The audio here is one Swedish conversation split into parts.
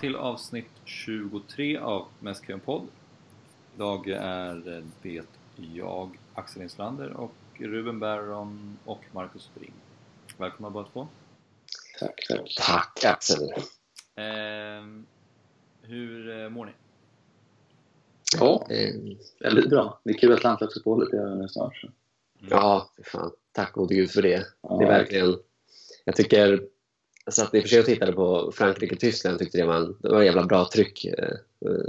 till avsnitt 23 av Mästkön podd. Idag är det jag, Axel Inslander och Ruben Barron och Marcus Bring. Välkomna båda två. Tack, tack. Tack Axel. Eh, hur eh, mår ni? Ja, eh, väldigt bra. Det är kul att landslagsuppehållet är snart. Mm. Ja, fan. Tack gode gud för det. Ja. Det är verkligen... Jag tycker... Jag satt i och för sig och tittade på Frankrike-Tyskland tyckte det var, det var en jävla bra tryck. eh,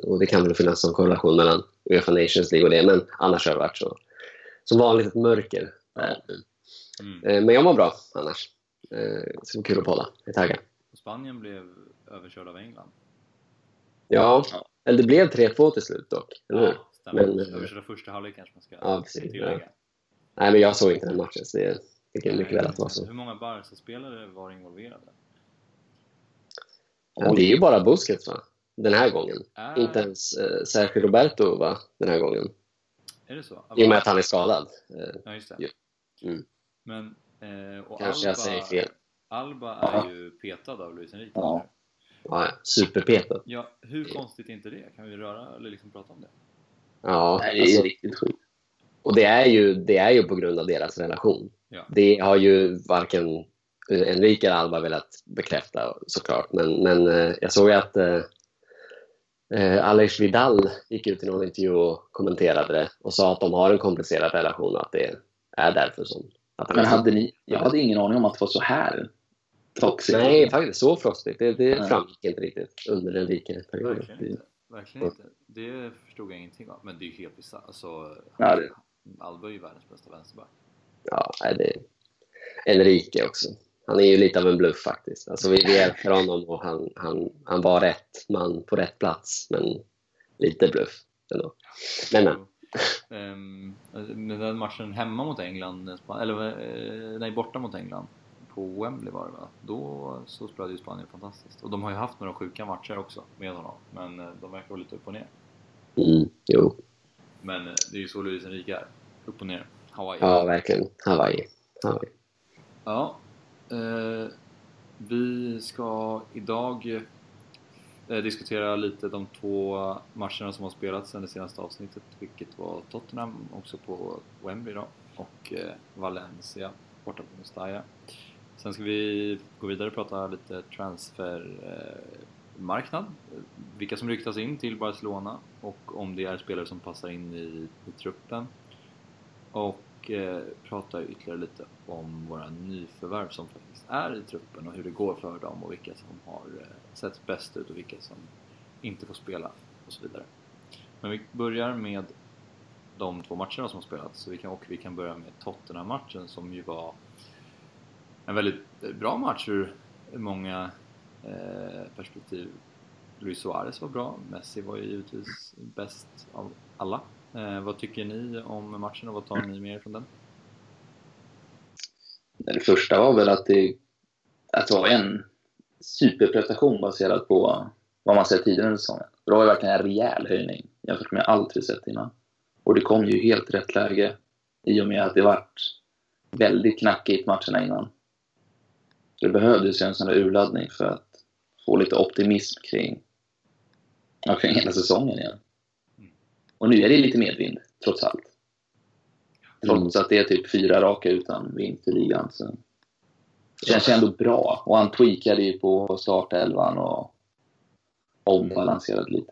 Och det kan väl finnas en korrelation mellan Uefa Nations League och det, men annars har det varit så. Som vanligt ett mörker. Mm. Eh, Men jag mår bra annars. Eh, Så det var kul att podda. Jag är taggad. Spanien blev överkörd av England. Ja, Ja. eller det blev 3-2 till slut dock. Eller hur? stämmer. Men, Överkörda första halvlek kanske man ska Ja, precis. tillägga. Nej, men jag såg inte den matchen, så det tycker jag mycket väl att det var så. Hur många Barca-spelare var involverade? Ja, det är ju bara Busquets va? Den här gången. Är, Inte ens eh, Sergio Roberto va? Den här gången. är det så? I och med att han är skadad. Eh, Ja, just det. Ja. Mm. Men, eh, och Kanske Alba, jag säger fel. Alba är ju petad av Luis Enrique. Ja. Ja, superpetad. Ja, hur konstigt är inte det? Kan vi röra eller liksom prata om det? Ja, det är alltså, riktigt sjukt. och det är, ju, det är ju på grund av deras relation. Ja. Det har ju varken Enrique eller Alba velat bekräfta såklart. Men, men eh, jag såg att eh, eh, Alex Vidal gick ut i någon intervju och kommenterade det och sa att de har en komplicerad relation och att det är därför som... Att Men hade ni, jag hade ingen aning om att det var så här toxic. Nej, faktiskt så frostigt. Det, det framgick inte riktigt under den rika perioden. Verkligen inte. Verkligen inte. Det förstod jag ingenting av. Men det är ju helt bisarrt. Alltså, Ja, det- Alba är ju världens bästa vänsterback. Ja, det Enrique också. Han är ju lite av en bluff faktiskt. Alltså, vi, vi älskar honom och han, han, han var rätt man på rätt plats, men lite bluff ändå. Men, men. Ehm, men den matchen hemma mot England, eller eh, nej, borta mot England på Wembley var det va? Då så spelade ju Spanien fantastiskt. Och de har ju haft några sjuka matcher också med honom. Men eh, de verkar vara lite upp och ner. Mm, jo, Men eh, det är ju så Luis Enrique är. Upp och ner. Hawaii. ja verkligen. Hawaii. Hawaii. Ja, eh, Eh, vi ska idag eh, diskutera lite de två matcherna som har spelats sen det senaste avsnittet, vilket var Tottenham också på Wembley då, och eh, Valencia borta på Mestalla. Sen ska vi gå vidare och prata lite transfermarknad, eh, eh, vilka som ryktas in till Barcelona och om det är spelare som passar in i, i truppen. Och eh, prata ytterligare lite om våra nyförvärv som faktiskt är i truppen och hur det går för dem och vilka som har eh, sett bäst ut och vilka som inte får spela och så vidare. Men vi börjar med de två matcherna som har spelats så vi kan, och vi kan börja med Tottenham-matchen som ju var en väldigt bra match ur många eh, perspektiv. Luis Suarez var bra, Messi var ju givetvis bäst av alla. Eh, vad tycker ni om matchen och vad tar ni med er från den? Det första var väl att det, att det var en superprestation baserat på vad man sett tidigare under säsongen. Det var ju verkligen en rejäl höjning jämfört med allt vi sett innan. Och det kom ju helt rätt läge i och med att det vart väldigt knackigt matcherna innan. Så det behövdes ju en sån där urladdning för att få lite optimism kring, kring hela säsongen igen. Och nu är det lite medvind, trots allt. Trots att det är typ fyra raka utan vinst i ligan. Så det känns ju ändå bra. Och han tweakade ju på startelvan och ombalanserade lite.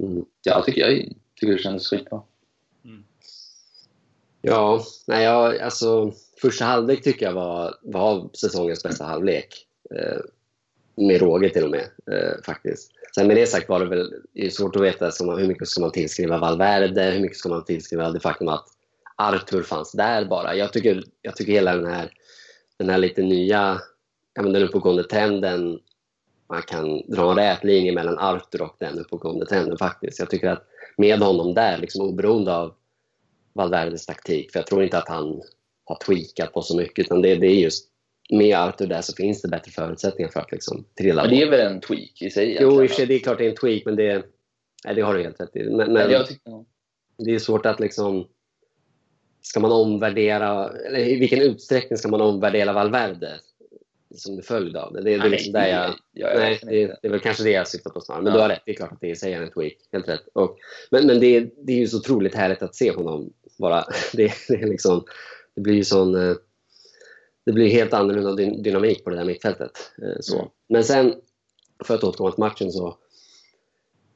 Mm. Så jag tycker, jag tycker det kändes skitbra. Ja, nej, jag, alltså, första halvlek tycker jag var, var säsongens bästa halvlek. Eh, med råge till och med, eh, faktiskt. Sen med det sagt var det väl det svårt att veta ska man, hur mycket ska man tillskriva Valverde, hur mycket ska man tillskriva det faktum att Arthur fanns där bara. Jag tycker, jag tycker hela den här, den här lite nya, ja, men den uppåtgående trenden, man kan dra en rät linje mellan Arthur och den uppåtgående trenden faktiskt. Jag tycker att med honom där, liksom oberoende av Valverdes taktik, för jag tror inte att han har tweakat på så mycket, utan det, det är just med Arthur där så finns det bättre förutsättningar för att liksom trilla Men det är bort. väl en tweak i sig Jo, i och egentligen, för sig, det är klart det är en tweak, men det, nej, det har du helt rätt i. Men, men jag tycker, det är svårt att liksom... Ska man omvärdera, eller i vilken utsträckning ska man omvärdera Valverde? som en följd av det. Det, det är Nej, liksom där jag... jag, jag, Nej, det, det är väl kanske det jag syftar på snarare. Men Ja. du har rätt, det är klart att det är sig en tweak. Helt rätt. Och, men men det, är- det är ju så otroligt härligt att se honom bara. Det, det, är liksom, det blir ju sån... Det blir helt annorlunda dy- dynamik på det där mittfältet. eh, Så. Mm. Men sen, för att återkomma till matchen så...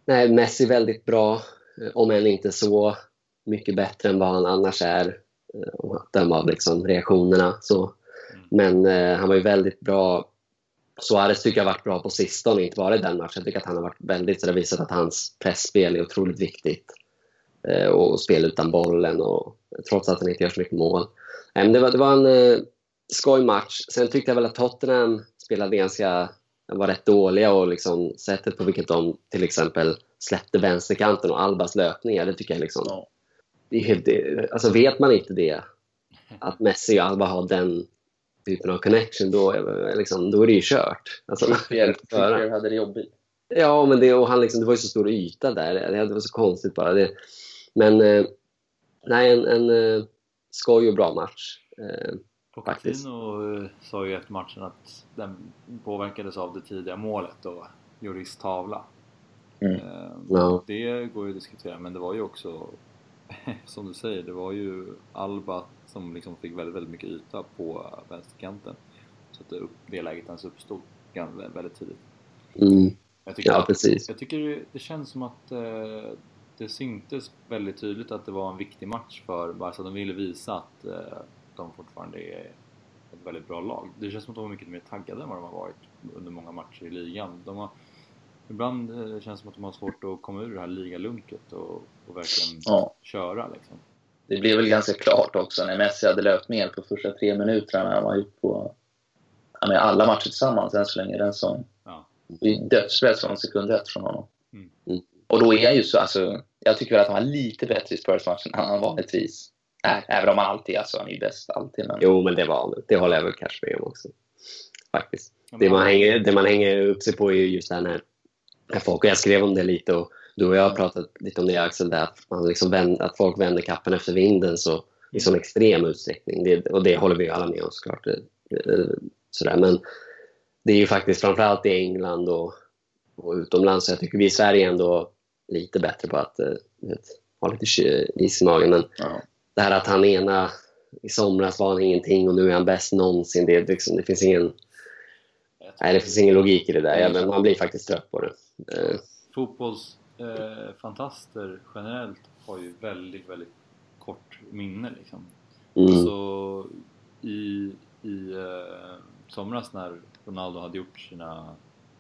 Nej, Messi väldigt bra. eh, Om än inte så mycket bättre än vad han annars är. eh, Om att döma av liksom reaktionerna. Så. Mm. Men eh, han var ju väldigt bra. Suarez tycker jag har varit bra på sistone, inte bara i den matchen. Jag tycker att han har varit väldigt, så det har visat att hans pressspel är otroligt viktigt. Eh, och spel utan bollen, och, trots att han inte gör så mycket mål. Eh, men det, var, det var en skoj match. Sen tyckte jag väl att Tottenham spelade ganska, var rätt dåliga och liksom sättet på vilket de till exempel släppte vänsterkanten och Albas löpningar, det tycker jag liksom Ja. det det- alltså vet man inte det, att Messi och Alba har den typen av connection, då, liksom, då är det ju kört. Alltså, Trippier. Trippier hade det jobbigt. ja, men det, och han liksom, det var ju så stor yta där. Det, det var så konstigt bara. Det, men eh, nej, en, en eh, skoj och bra match. Eh. Pochettino eh, sa ju efter matchen att den påverkades av det tidiga målet och Joris tavla. Mm. Eh, Ja. Det går ju att diskutera men det var ju också som du säger, det var ju Alba som liksom fick väldigt, väldigt mycket yta på vänsterkanten. Så att det, upp, det läget ens uppstod väldigt tidigt. mm, Jag tycker, ja, precis. jag tycker det, det känns som att eh, det syntes väldigt tydligt att det var en viktig match för Barca. De ville visa att eh, de fortfarande är ett väldigt bra lag. Det känns som att de var mycket mer taggade än vad de har varit under många matcher i ligan. De har, ibland eh, känns det som att de har svårt att komma ur det här ligalunket och, och verkligen Ja. köra liksom. Det blev väl ganska klart också när Messi hade löpt mer på första tre minuterna han har gjort på alla matcher tillsammans än så länge den säsongen. Ja. Det är dödspress från sekund ett från honom. Mm. Och då är han ju så, alltså, jag tycker väl att han var lite bättre i Spurs-matchen än han vanligtvis Även om han alltid, alltså han är bäst alltid. Men... Jo, men det var han. Det håller jag väl kanske med om också. Faktiskt. Ja, Det man, hänger, det man hänger upp sig på är ju just det här när, när folk, och jag skrev om det lite och du och jag har pratat lite om det Axel, det att, man liksom vänd, att folk vänder kappen efter vinden så, i sån extrem utsträckning. Det, och det håller vi ju alla med om såklart. Eh, eh, Sådär. Men det är ju faktiskt framförallt i England och, och utomlands. Så jag tycker vi i Sverige är ändå lite bättre på att eh, vet, ha lite is i magen. Men Ja. Det här att han ena i somras var han ingenting och nu är han bäst någonsin. Det, liksom, det, finns, ingen, nej, det finns ingen logik i det där. Ja, men man blir faktiskt trött på det. Eh, fotbollsfantaster eh, fantaster generellt har ju väldigt, väldigt kort minne liksom. Mm. Så i, i eh, somras när Ronaldo hade gjort sina,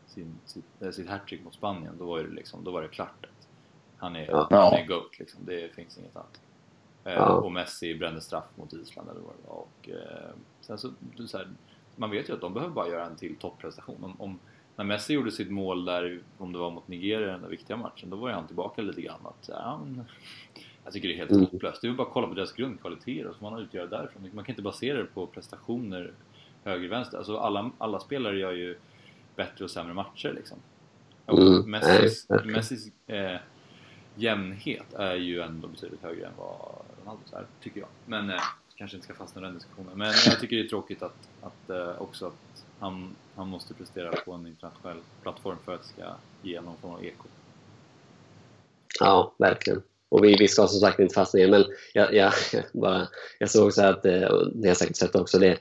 sin, sitt, eh, sitt hattrick mot Spanien, då var det, liksom, då var det klart. Han är, Ja. han är GOAT liksom, det finns inget annat. Eh, Ja. Och Messi brände straff mot Island eller vad det var. Och, eh, sen så, så här, man vet ju att de behöver bara göra en till topprestation. Om, om, när Messi gjorde sitt mål där, om det var mot Nigeria i den där viktiga matchen, då var ju han tillbaka lite grann. Att, ja, men, jag tycker det är helt Mm. hopplöst. Det är bara att kolla på deras grundkvaliteter och så man utgör därifrån. Man kan inte basera det på prestationer höger vänster. Alltså alla, alla spelare gör ju bättre och sämre matcher liksom. Mm, Messis. Messis eh, jämnhet är ju ändå betydligt högre än vad allt så här, tycker jag. Men eh, kanske inte ska fastna i den diskussionen. Men jag tycker det är tråkigt att, att eh, också att han, han måste prestera på en internationell plattform för att det ska ge någon form av eko. Ja, verkligen. Och vi, vi ska som sagt inte fastna i det, men jag, jag, bara, jag såg så att, eh, och det har jag säkert sett också, det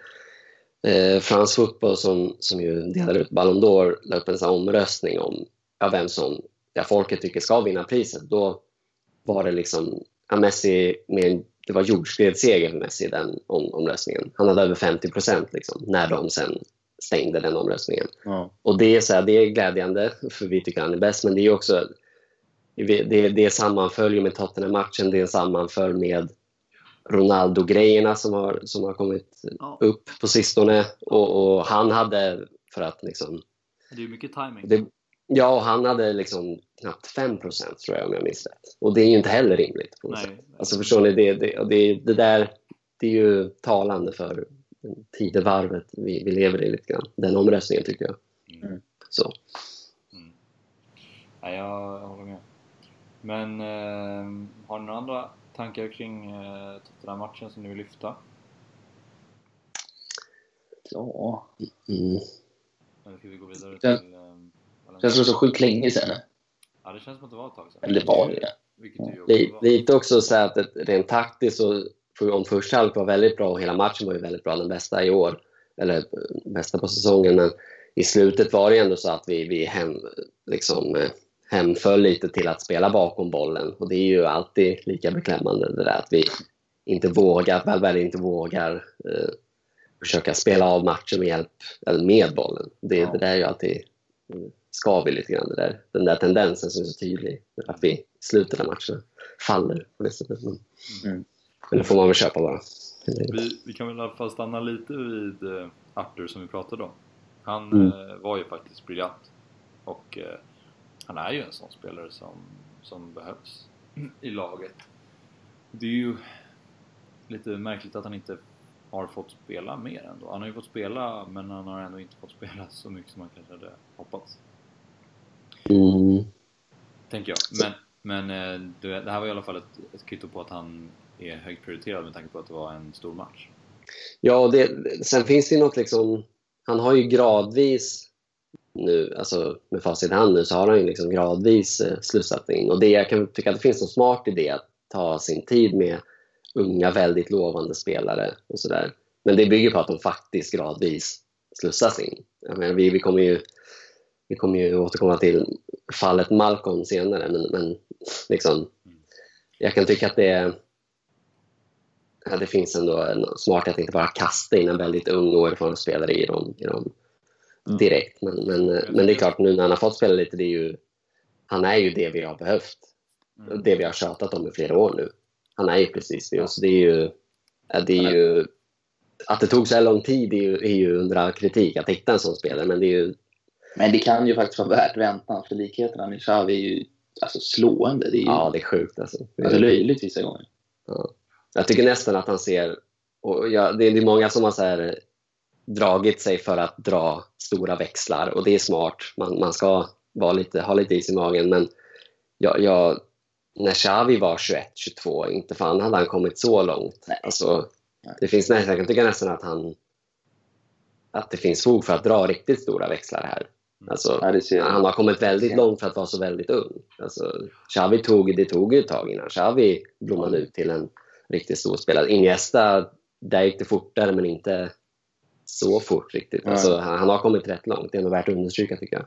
eh, Frans Fotboll som, som ju delar ut Ballon d'Or la upp en sån omröstning om ja, vem som ja, folket tycker ska vinna priset. Då var det liksom Messi med en, det var jordskredsseger för Messi i den om, omröstningen. Han hade över 50 procent liksom, när de sen stängde den omröstningen. Ja. Och det är, så här, det är glädjande, för vi tycker han är bäst, men det är också det, det sammanföljer med Tottenham-matchen, det sammanför med Ronaldo-grejerna som har, som har kommit Ja. upp på sistone. Och, och han hade, för att liksom... Det är ju mycket timing. Det, ja, och han hade liksom knappt 5 tror jag om jag minns rätt. Och det är ju inte heller rimligt. På något Nej. sätt. Alltså förstår ni, det, det, det, det där det är ju talande för tidevarvet vi, vi lever i lite grann. Den omröstningen tycker jag. Mm. Så. Mm. Ja, jag håller med. Men eh, har ni några andra tankar kring eh, Tottenham-matchen som ni vill lyfta? Ja, Mm. Eller ska vi gå vidare till... Det känns som så sjukt länge sedan. Ja, det känns som att det var ett tag sedan. Eller det var det. Vilket det också Li- var. Lite också så att rent taktiskt så om första halvlek var väldigt bra och hela matchen var ju väldigt bra, den bästa i år, eller eh, bästa på säsongen, men i slutet var det ändå så att vi, vi hem, liksom, eh, hemföll lite till att spela bakom bollen och det är ju alltid lika beklämmande det där att vi inte vågar, Valverde inte vågar eh, försöka spela av matchen med hjälp, eller med bollen. Det, Ja. det där är ju alltid mm, skaver lite grann, det där. den där tendensen som är så tydlig, att vi i slutet av matchen faller på det sättet. Men, Mm. men det får man väl köpa bara. Vi, vi kan väl i alla fall stanna lite vid eh, Arthur som vi pratade om. Han Mm. eh, var ju faktiskt briljant. Och eh, han är ju en sån spelare som, som behövs i laget. Det är ju lite märkligt att han inte har fått spela mer ändå. Han har ju fått spela men han har ändå inte fått spela så mycket som man kanske hade hoppats. Mm. Tänker jag. Men, men eh, det, här var i alla fall ett, ett kvitto på att han är högt prioriterad med tanke på att det var en stor match. Ja, det, sen finns det ju något liksom... Han har ju gradvis nu, alltså med facit i hand nu, så har han ju liksom gradvis eh, slussat in. Och det, jag kan tycka att det finns något smart i det, att ta sin tid med unga, väldigt lovande spelare och sådär. Men det bygger på att de faktiskt gradvis slussas in. Jag menar, vi, vi kommer ju vi kommer ju återkomma till fallet Malcolm senare, men, men liksom, jag kan tycka att det ja, det finns ändå en smarthet att inte bara kasta in en väldigt ung och erfaren spelare i dem, i dem direkt. Men, men, men det är klart, nu när han har fått spela lite, det är ju, han är ju det vi har behövt. Mm. Det vi har tjatat om i flera år nu. Han är ju precis det. Så det är ju, det är ju att det tog så här lång tid är ju, är ju under all kritik att hitta en sån spelare. Men det är ju, Men det kan ju faktiskt vara värt väntan, för likheterna med Xavi är ju alltså, slående. Det är ju ja, det är sjukt alltså. Det är- alltså, löjligt vissa gånger. Jag tycker nästan att han ser... Och jag, det är många som har så här, dragit sig för att dra stora växlar och det är smart. Man, man ska vara lite, ha lite is i magen. Men jag, jag, när Xavi var 21-22, inte fan hade han kommit så långt. Nej. Alltså, det finns nästan, jag kan tycka nästan att han att det finns fog för att dra riktigt stora växlar här. Alltså, Ja, det ser han har kommit väldigt långt för att vara så väldigt ung. Alltså, Xavi tog, det tog ju ett tag innan Xavi blommade ut till en riktigt stor spelare. Iniesta, där gick det fortare men inte så fort riktigt. Alltså, han, han har kommit rätt långt. Det är ändå värt att understryka tycker jag.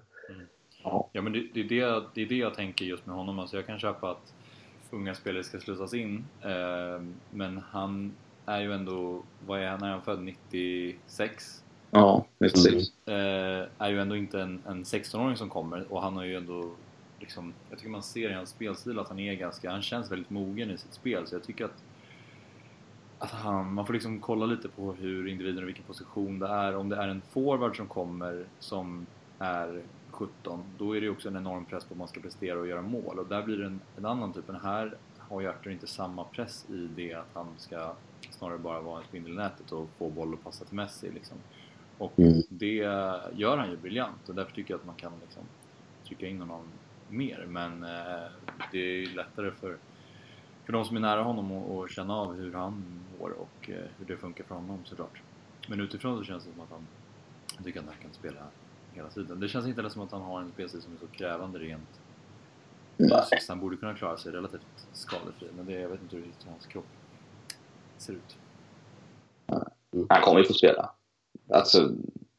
Ja. Ja men det, det, är det, det är det jag tänker just med honom. Alltså jag kan köpa att unga spelare ska slussas in. Eh, men han är ju ändå, vad är han, är han född 96? Ja, precis. Mm. Eh, är ju ändå inte en, en 16-åring som kommer och han har ju ändå liksom, jag tycker man ser i hans spelstil att han är ganska, han känns väldigt mogen i sitt spel så jag tycker att att han, man får liksom kolla lite på hur individen och vilken position det är. Om det är en forward som kommer som är 17, då är det också en enorm press på att man ska prestera och göra mål. Och där blir det en, en annan typ. Men här har ju Arthur inte samma press i det att han ska snarare bara vara en spindel i nätet och få boll och passa till Messi. Liksom. Och Mm. det gör han ju briljant och därför tycker jag att man kan liksom trycka in honom mer. Men eh, det är ju lättare för, för de som är nära honom att känna av hur han mår och eh, hur det funkar för honom såklart. Men utifrån så känns det som att han jag tycker att han kan spela hela tiden. Det känns inte heller som att han har en spelstil som är så krävande rent fysiskt. Han borde kunna klara sig relativt skadefri men det, jag vet inte hur hans kropp ser ut. Han kommer ju få spela. Alltså,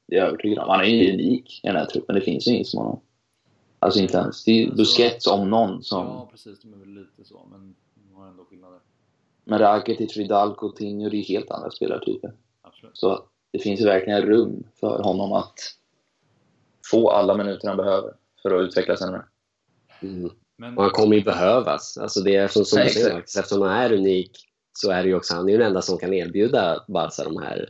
det är jag övertygad om. Han är ju unik i den här truppen. Det finns ju ingen som honom. Alltså inte ens. Det är ju Busquets om någon som... Ja precis, de är väl lite så men de har ändå skillnader. Men Rakitic, Vidal, Coutinho, det är helt andra spelartyper. Absolut. Så det finns ju verkligen rum för honom att få alla minuter han behöver för att utvecklas ännu mer. Mm. Men, Och han kommer ju behövas. Alltså det är som, som Nej, du säger, eftersom han är unik så är det ju också han är ju den enda som kan erbjuda Barca de här,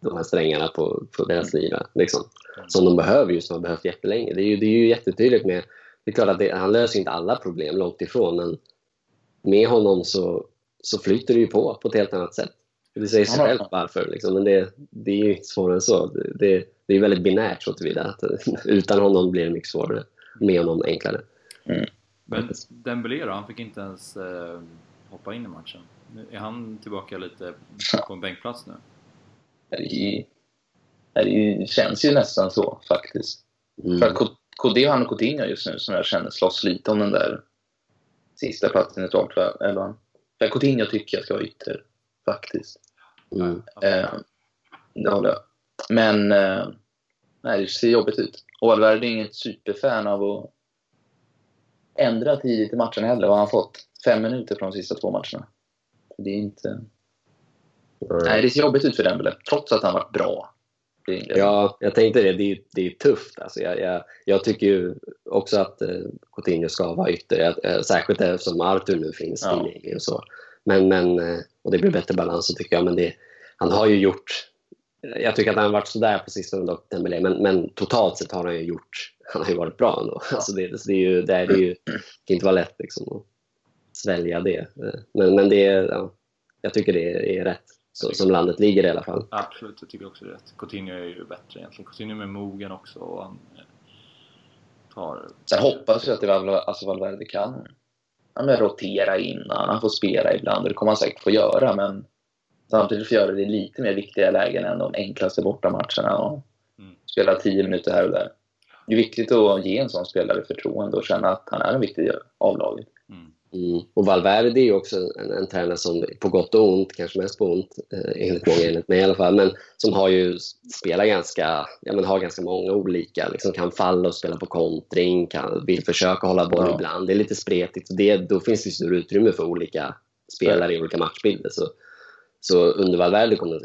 de här strängarna på, på deras lyra. Liksom. Som de behöver ju, som har behövt jättelänge. Det är ju, det är ju jättetydligt med... Det är klart att det, han löser inte alla problem, långt ifrån, men med honom så, så flyter det ju på på ett helt annat sätt. Det säger sig självt varför, liksom. men det, det är ju inte svårare än så. Det, det, det är väldigt binärt så tillvida att utan honom blir det mycket svårare. Med honom enklare. men Dembélé då, han fick inte ens eh, hoppa in i matchen. Nu är han tillbaka lite på en bänkplats nu? Det Det känns ju nästan så faktiskt. Mm. För att K- det är han och Coutinho just nu som jag känner slåss lite om den där sista platsen i startelvan. För Coutinho tycker jag ska vara ytter, faktiskt. Mm. Eh, det håller jag. Men eh, nej, det ser jobbigt ut. Och Valverde är inget superfan av att ändra tidigt i matchen heller. Vad har han fått? Fem minuter från de sista två matcherna. Det är inte... Nej, det ser jobbigt ut för Dembele, trots att han varit bra. Ja, jag tänkte det. Det är, det är tufft. Alltså jag, jag, jag tycker också att eh, Coutinho ska vara ytter. Eh, Särskilt eftersom Arthur nu finns Ja. tillgänglig och så. Men, men, eh, och det blir bättre balans tycker jag. Men det, han har ju gjort... Jag tycker att han har varit sådär på sistone dock, Dembélé. Men, men totalt sett har han ju gjort... Han har ju varit bra ändå. Alltså det, så det, är ju, det, är, ju, det kan inte vara lätt liksom, att svälja det. Eh, Men, men det ja, jag tycker det är rätt. Så, som landet ligger i alla fall. Absolut, jag tycker också det är rätt. Coutinho är ju bättre egentligen. Coutinho är med mogen också och han eh, tar... Sen hoppas jag att det Val- alltså Valverde kan han rotera innan, han får spela ibland och det kommer han säkert få göra men samtidigt får göra det i lite mer viktiga lägen än de enklaste bortamatcherna och Mm. spela 10 minuter här och där. Det är viktigt att ge en sån spelare förtroende och känna att han är en viktig del av laget. Mm. Mm. Och Valverde är ju också en, en tränare som, på gott och ont, kanske mest på ont, eh, enligt många, enligt mig i alla fall, men som har ju spelat ganska, ja men har ganska många olika, liksom kan falla och spela på kontring, kan, vill försöka hålla boll Ja. ibland. Det är lite spretigt. och Det, då finns det större utrymme för olika spelare i olika matchbilder. Så, så under Valverde kommer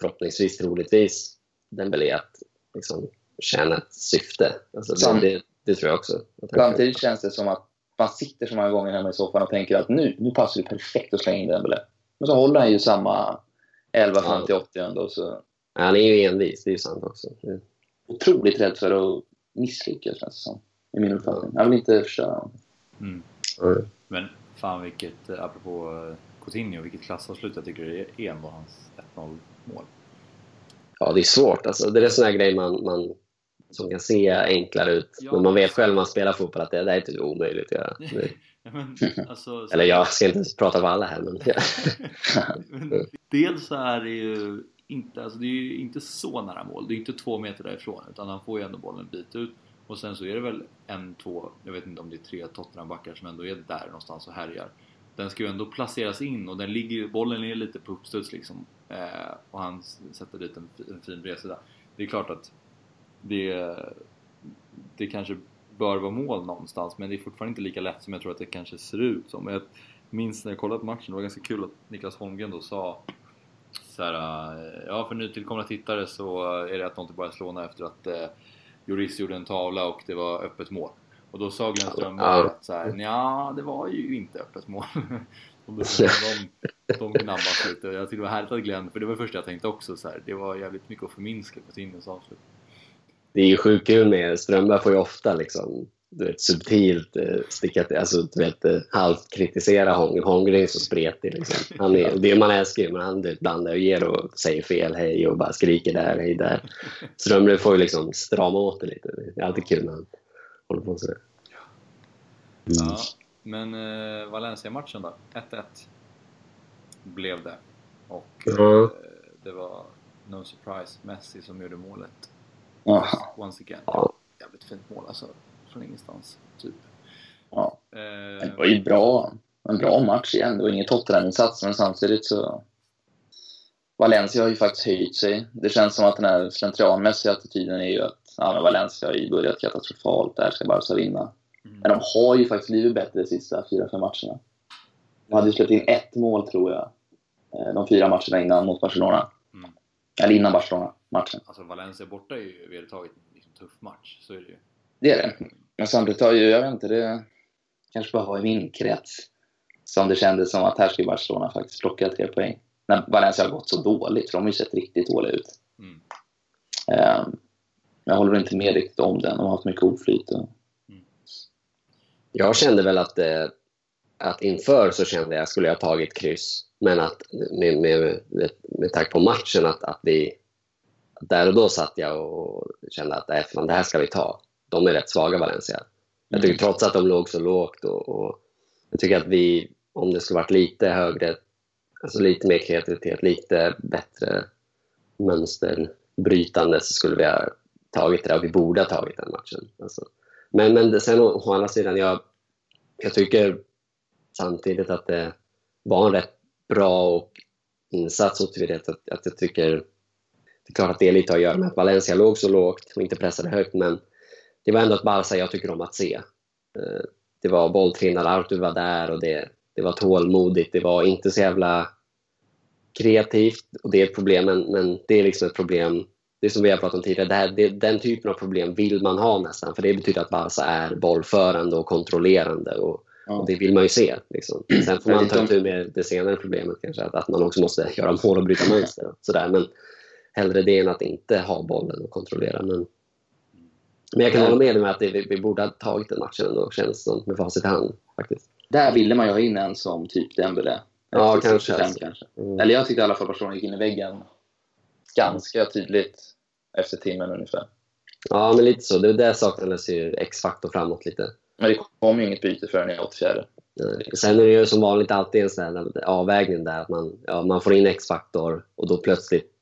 förhoppningsvis, troligtvis, Dembélé att liksom, tjäna ett syfte. Alltså, det, det, det tror jag också. Samtidigt känns det som att man sitter så många gånger hemma i soffan och tänker att nu, nu passar det perfekt att slänga in Dembele. Men så håller han ju samma 11 fram till 80 ändå. Så Ja, Han är ju envis, det är ju sant också. Det- otroligt rädd för att misslyckas känns det som. I min uppfattning. Han vill inte förstöra. Mm. Mm. Men fan vilket, eh, apropå eh, Coutinho, vilket klassavslut jag tycker det är var hans 1-0 mål. Ja, det är svårt. Alltså, det är såna här grejer man, man, som kan se enklare ut. Ja. Men man vet själv när man spelar fotboll att det, det är typ omöjligt att göra. Ja, men, alltså, så- eller jag ska inte prata för alla här, men. Men dels så är det ju inte, alltså det är ju inte så nära mål. Det är inte två meter därifrån utan han får ju ändå bollen en bit ut. Och sen så är det väl en, två, jag vet inte om det är tre Tottenham-backar som ändå är där någonstans och härjar. Den ska ju ändå placeras in och den ligger, bollen är lite på uppstuds liksom. Eh, och han sätter dit en, en fin bredsida. Det är klart att det, det kanske bör vara mål någonstans men det är fortfarande inte lika lätt som jag tror att det kanske ser ut som. Jag minns när jag kollade på matchen, det var ganska kul att Niklas Holmgren då sa så här, ja för nytillkomna tittare så är det att de till Barcelona efter att eh, Lloris gjorde en tavla och det var öppet mål. Och då sa Ja. att så här, ja det var ju inte öppet mål. och då, de, de gnabbas lite. Jag tyckte det var härligt att Glenn, för det var det första jag tänkte också så här, det var jävligt mycket att förminska på Tinnies avslut. Det är ju sjukt kul med Strömberg får ju ofta liksom, du vet, subtilt eh, sticka till, alltså du vet, eh, halvt kritisera Holmgren. Holmgren är så spretig liksom. Han är, det man älskar ju, men han du vet, blandar och ger och säger fel hej och bara skriker där, hej där. Strömberg får ju liksom strama åt det lite. Det är alltid kul när han håller på sådär. Mm. Ja, men eh, Valencia-matchen då? 1-1 blev det. Och Ja. eh, det var no surprise Messi som gjorde målet. Ja. Once again. Ja. Jävligt fint mål alltså. Från ingenstans. Typ. Ja. Eh, Det var ju bra, en bra match igen. Det var ingen Tottenham-insats, men samtidigt så... Valencia har ju faktiskt höjt sig. Det känns som att den här slentrianmässiga attityden är ju att ja, Valencia har ju börjat katastrofalt, där ska Barca vinna. mm. Men de har ju faktiskt blivit bättre de sista fyra, fem matcherna. De hade ju släppt in ett mål, tror jag, eh, de fyra matcherna innan mot Barcelona. Mm. Eller innan Barcelona-matchen. Alltså Valencia borta är ju vedertaget en liksom, tuff match. Så är det ju. Det är det. Men samtidigt har ju, jag vet inte, det kanske bara var i min krets som det kändes som att här ska Barcelona faktiskt plocka tre poäng. När Valencia har gått så dåligt, för de har ju sett riktigt dåliga ut. Mm. Ehm, jag håller inte med riktigt om den. De har haft mycket oflyt. Och... Jag kände väl att, eh, att inför så kände jag skulle jag tagit kryss. Men att med, med, med, med tanke på matchen att, att vi... Där och då satt jag och kände att äh, fan, det här ska vi ta. De är rätt svaga Valencia. Jag tycker trots att de låg så lågt och, och jag tycker att vi, om det skulle varit lite högre, alltså lite mer kreativitet, lite bättre mönster brytande så skulle vi ha tagit det och vi borde ha tagit den matchen. Alltså. Men, men sen å, å andra sidan, jag, jag tycker samtidigt att det var en rätt bra och insats och att, att jag tycker det är klart att det är lite att göra med att Valencia låg så lågt och inte pressade högt men det var ändå ett Barca jag tycker om att se. Eh, det var bolltränare, Artur var där och det, det var tålmodigt. Det var inte så jävla kreativt och det är ett problem men, men det är liksom ett problem det som vi har pratat om tidigare, det här, det, den typen av problem vill man ha nästan för det betyder att Barca är bollförande och kontrollerande och, ja. och det vill man ju se. Liksom. Sen får man ta itu med det senare problemet kanske, att, att man också måste göra mål och bryta mönster. Och sådär. Men hellre det än att inte ha bollen och kontrollera. Men, men jag kan hålla med om att det, vi, vi, borde ha tagit den matchen ändå, känns som med facit i hand. Faktiskt. Där ville man ju ha in en som typ Dembele. Ja, kanske. Alltså. kanske. Mm. Eller jag tyckte i alla fall Barcelona gick in i väggen ganska tydligt efter timmen ungefär. Ja, men lite så. Det där saknades ju X-faktor framåt lite. Men det kom ju inget byte förrän i 84. Sen är det ju som vanligt alltid en sån avvägning där att man, ja, man får in X-faktor och då plötsligt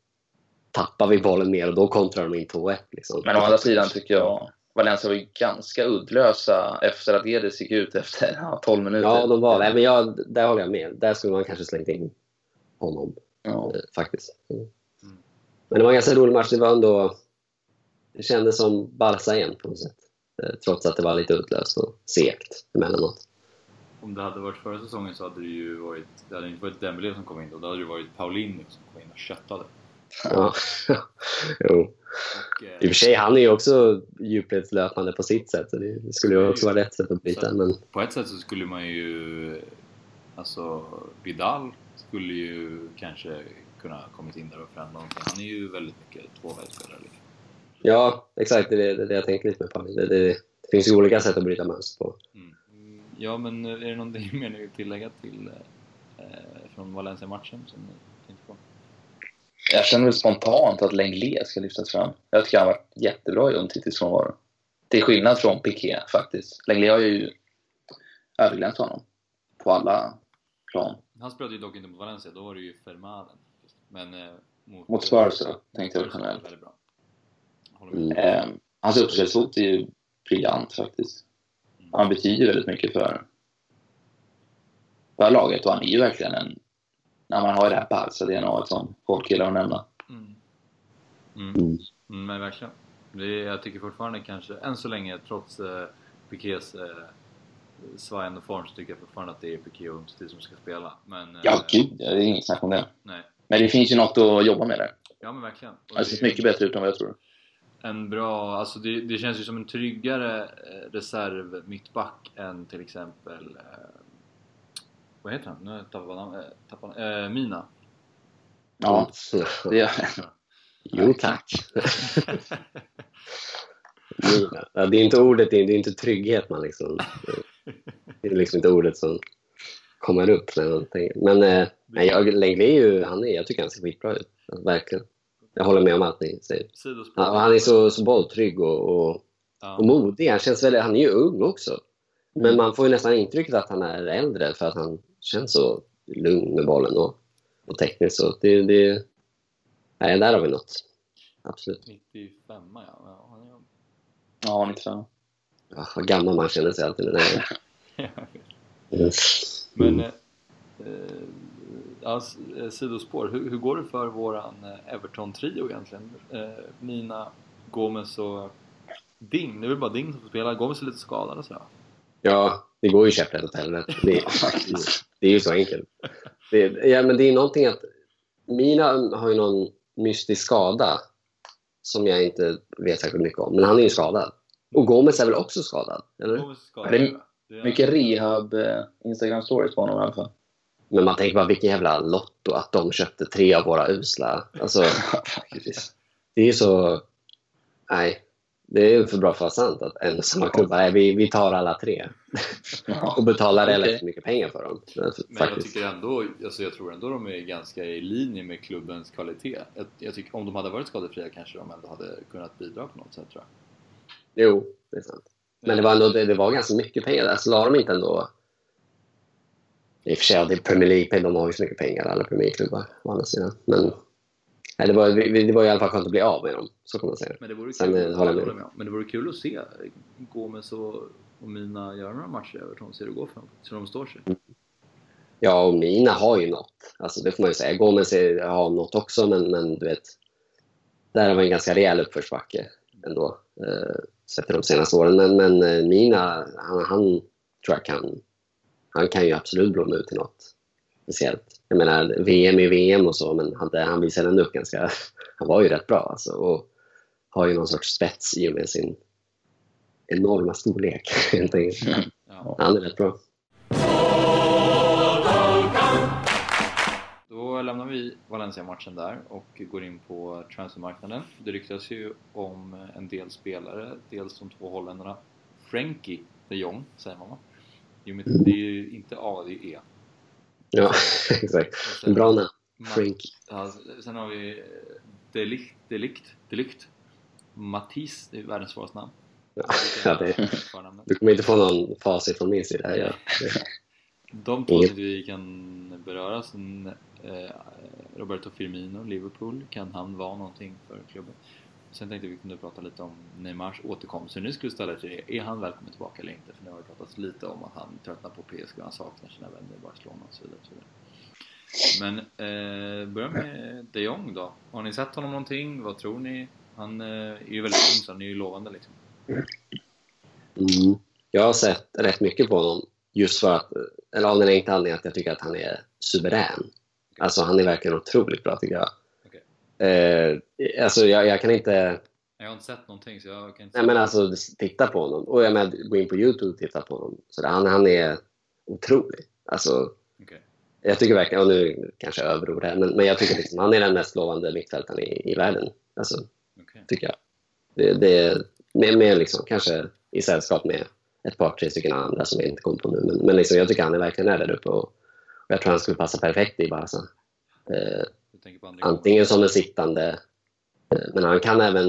tappar vi bollen mer och då kontrar de in 2-1. Liksom. Men å andra sidan tycker jag Valencia var ju ganska uddlösa efter att Edis gick ut efter ja, 12 minuter. Ja, de var det. Men jag, där håller jag med. Där skulle man kanske slängt in honom. Ja. Eh, faktiskt. Men det var en ganska rolig match. Det var ändå... Det kändes som Barca igen på något sätt. Eh, trots att det var lite utlöst och segt emellanåt. Om det hade varit förra säsongen så hade det ju varit... Det hade inte varit Dembélé som kom in då. Då hade det varit Paulinho som kom in och köttade. Ja, jo. Och, eh, I och för sig, han är ju också djupledslöpande på sitt sätt, så det skulle ju också vara rätt sätt att byta. Men... På ett sätt så skulle man ju... Alltså, Vidal skulle ju kanske kunna kommit in där och förändra någonting. Han är ju väldigt mycket tvåvägsspelare. Liksom. Ja, exakt. Det är det, det jag tänker lite med Pauli. Det, det, det, finns ju olika sätt att bryta mönster på. Mm. Ja, men är det någonting mer ni vill tillägga till eh, från Valencia-matchen som ni tänkte på? Jag känner väl spontant att Lenglet ska lyftas fram. Jag tycker han har varit jättebra i Umtitis frånvaro. Till skillnad från Piqué faktiskt. Lenglet har ju överglänst honom på alla plan. Han spelade ju dock inte mot Valencia, då var det ju Fermanen. Men eh, mot, mot Spurs då, tänkte jag generellt. Mm. Eh, hans uppspelsfot är ju briljant faktiskt. Han betyder väldigt mycket för, för laget och han är ju verkligen en... När man har det här Barca DNA som folk gillar att nämna. Mm. Mm. mm. mm men verkligen. Det är, jag tycker fortfarande kanske, än så länge, trots eh, Pikés eh, svajande form så tycker jag fortfarande att det är Piqué och Umtiti som ska spela. Men, ja, eh, gud, det är inget snack om det. Nej. Men det finns ju något att jobba med där. Ja, men verkligen. Och det ser mycket bättre ut än vad jag tror. En bra, alltså det, det känns ju som en tryggare eh, reserv mittback än till exempel eh, vad heter han? Nu tappade han, eh, tappade, eh, Mina. Ja, det gör jag. Jo tack. Mina. Ja, det är inte ordet, det är inte trygghet man liksom... Det är liksom inte ordet som kommer upp när man tänker. Men eh, jag, Lenglet är ju, han är, jag tycker han ser skitbra ut. Verkligen. Jag håller med om allt ni säger. Han, han är så, så bolltrygg och, och, ja. och modig. Han, känns väl, han är ju ung också. Men mm. man får ju nästan intrycket att han är äldre för att han känns så lugn med bollen och, och tekniskt. Så det, det, nej, där har vi något. Absolut. 95 ja. Ja, 95. Ja, vad gammal man känner sig alltid. mm. Men eh, ja, eh, sidospår, hur, hur, går det för våran eh, Everton-trio egentligen? Eh, Nina, Gomes och Ding. Det är väl bara Ding som får spela. Gomes är lite skadad och sådär. Ja, det går ju käpprätt åt helvete. Det, det är ju så enkelt. Det, ja, men det är någonting att Mina har ju någon mystisk skada som jag inte vet särskilt mycket om. Men han är ju skadad. Och Gomes är väl också skadad? Eller? Gomes är skadad, det är mycket rehab eh, Instagram stories på honom i alla fall. Men man tänker bara vilken jävla lotto att de köpte tre av våra usla. Alltså, det är så... Nej, det är ju för bra för att vara sant att en samma klubb bara, vi, vi tar alla tre. och betalar relativt okay. mycket pengar för dem. Men jag tycker ändå, alltså jag tror ändå de är ganska i linje med klubbens kvalitet. Jag, jag tycker, om de hade varit skadefria kanske de ändå hade kunnat bidra på något sätt tror jag. Jo, det är sant. Men det var, ändå, det, det var ganska mycket pengar. Alltså la de inte ändå... I och för sig, det Premier League, de har ju så mycket pengar, alla Premier League-klubbar å andra sidan. Men Nej, det, var, det var i alla fall skönt att bli av med dem, så kan man säga. Men det vore Sen, kul, eh, håller jag med. håller med. Men det vore kul att se Gomes och, och Mina göra några matcher i Everton, se hur det går för dem. Hur de står sig. Ja, och Mina har ju något. Alltså, det får man ju säga. Gomes har något också, men, men du vet, där har vi en ganska rejäl uppförsbacke ändå, eh, sett i de senaste åren. Men, men eh, Mina, han, han tror jag kan, han kan ju absolut blomma ut till något speciellt. Jag menar, VM är VM och så, men han, han visade ändå upp ganska... Han var ju rätt bra alltså, och har ju någon sorts spets i och med sin enorma storlek. helt enkelt. Ja. Han är rätt bra. Då lämnar vi Valencia-matchen där och går in på transfermarknaden. Det ryktas ju om en del spelare, dels de två holländarna. Frankie de Jong, säger man va? Jo, men Det är ju inte A, det är E. Ja, exakt. Bra namn. Frank. Ja, sen har vi eh, Delict, Delict, Delict. Matisse, det är världens svåraste namn. Ja, det, du kommer inte få någon facit från min sida. Ja. De två tycker vi kan beröra. Sen, eh, Roberto Firmino, Liverpool, kan han vara någonting för klubben? Sen tänkte vi kunde prata lite om Neymars återkomst. Hur ni skulle ställa er till det. är han välkommen tillbaka eller inte? För nu har det pratats lite om att han tröttnar på PSG och han saknar sina vänner i Barcelona och så vidare. Och så vidare. Men eh, börja med de Jong då. Har ni sett honom någonting? Vad tror ni? Han eh, är ju väldigt ung så han är ju lovande liksom. Mm. Jag har sett rätt mycket på honom just för att, eller av den enkla anledningen att jag tycker att han är suverän. Alltså han är verkligen otroligt bra tycker jag. Eh, alltså jag, jag kan inte, Jag har inte sett någonting så jag kan inte nej men alltså titta på honom. Och jag menar, gå in på Youtube och titta på honom. Så där, han, han är otrolig. Alltså Okej. jag tycker verkligen, och nu kanske jag överord här, men, men jag tycker liksom, han är den mest lovande mittfältaren i, i världen. Alltså, Okej. tycker jag. Det, det, med, med liksom, kanske i sällskap med ett par, tre stycken andra som jag inte kommer på nu. Men, men liksom, jag tycker han är verkligen är där uppe och, och jag tror han skulle passa perfekt i Barca. Eh, Antingen som en sittande, eh, men han kan även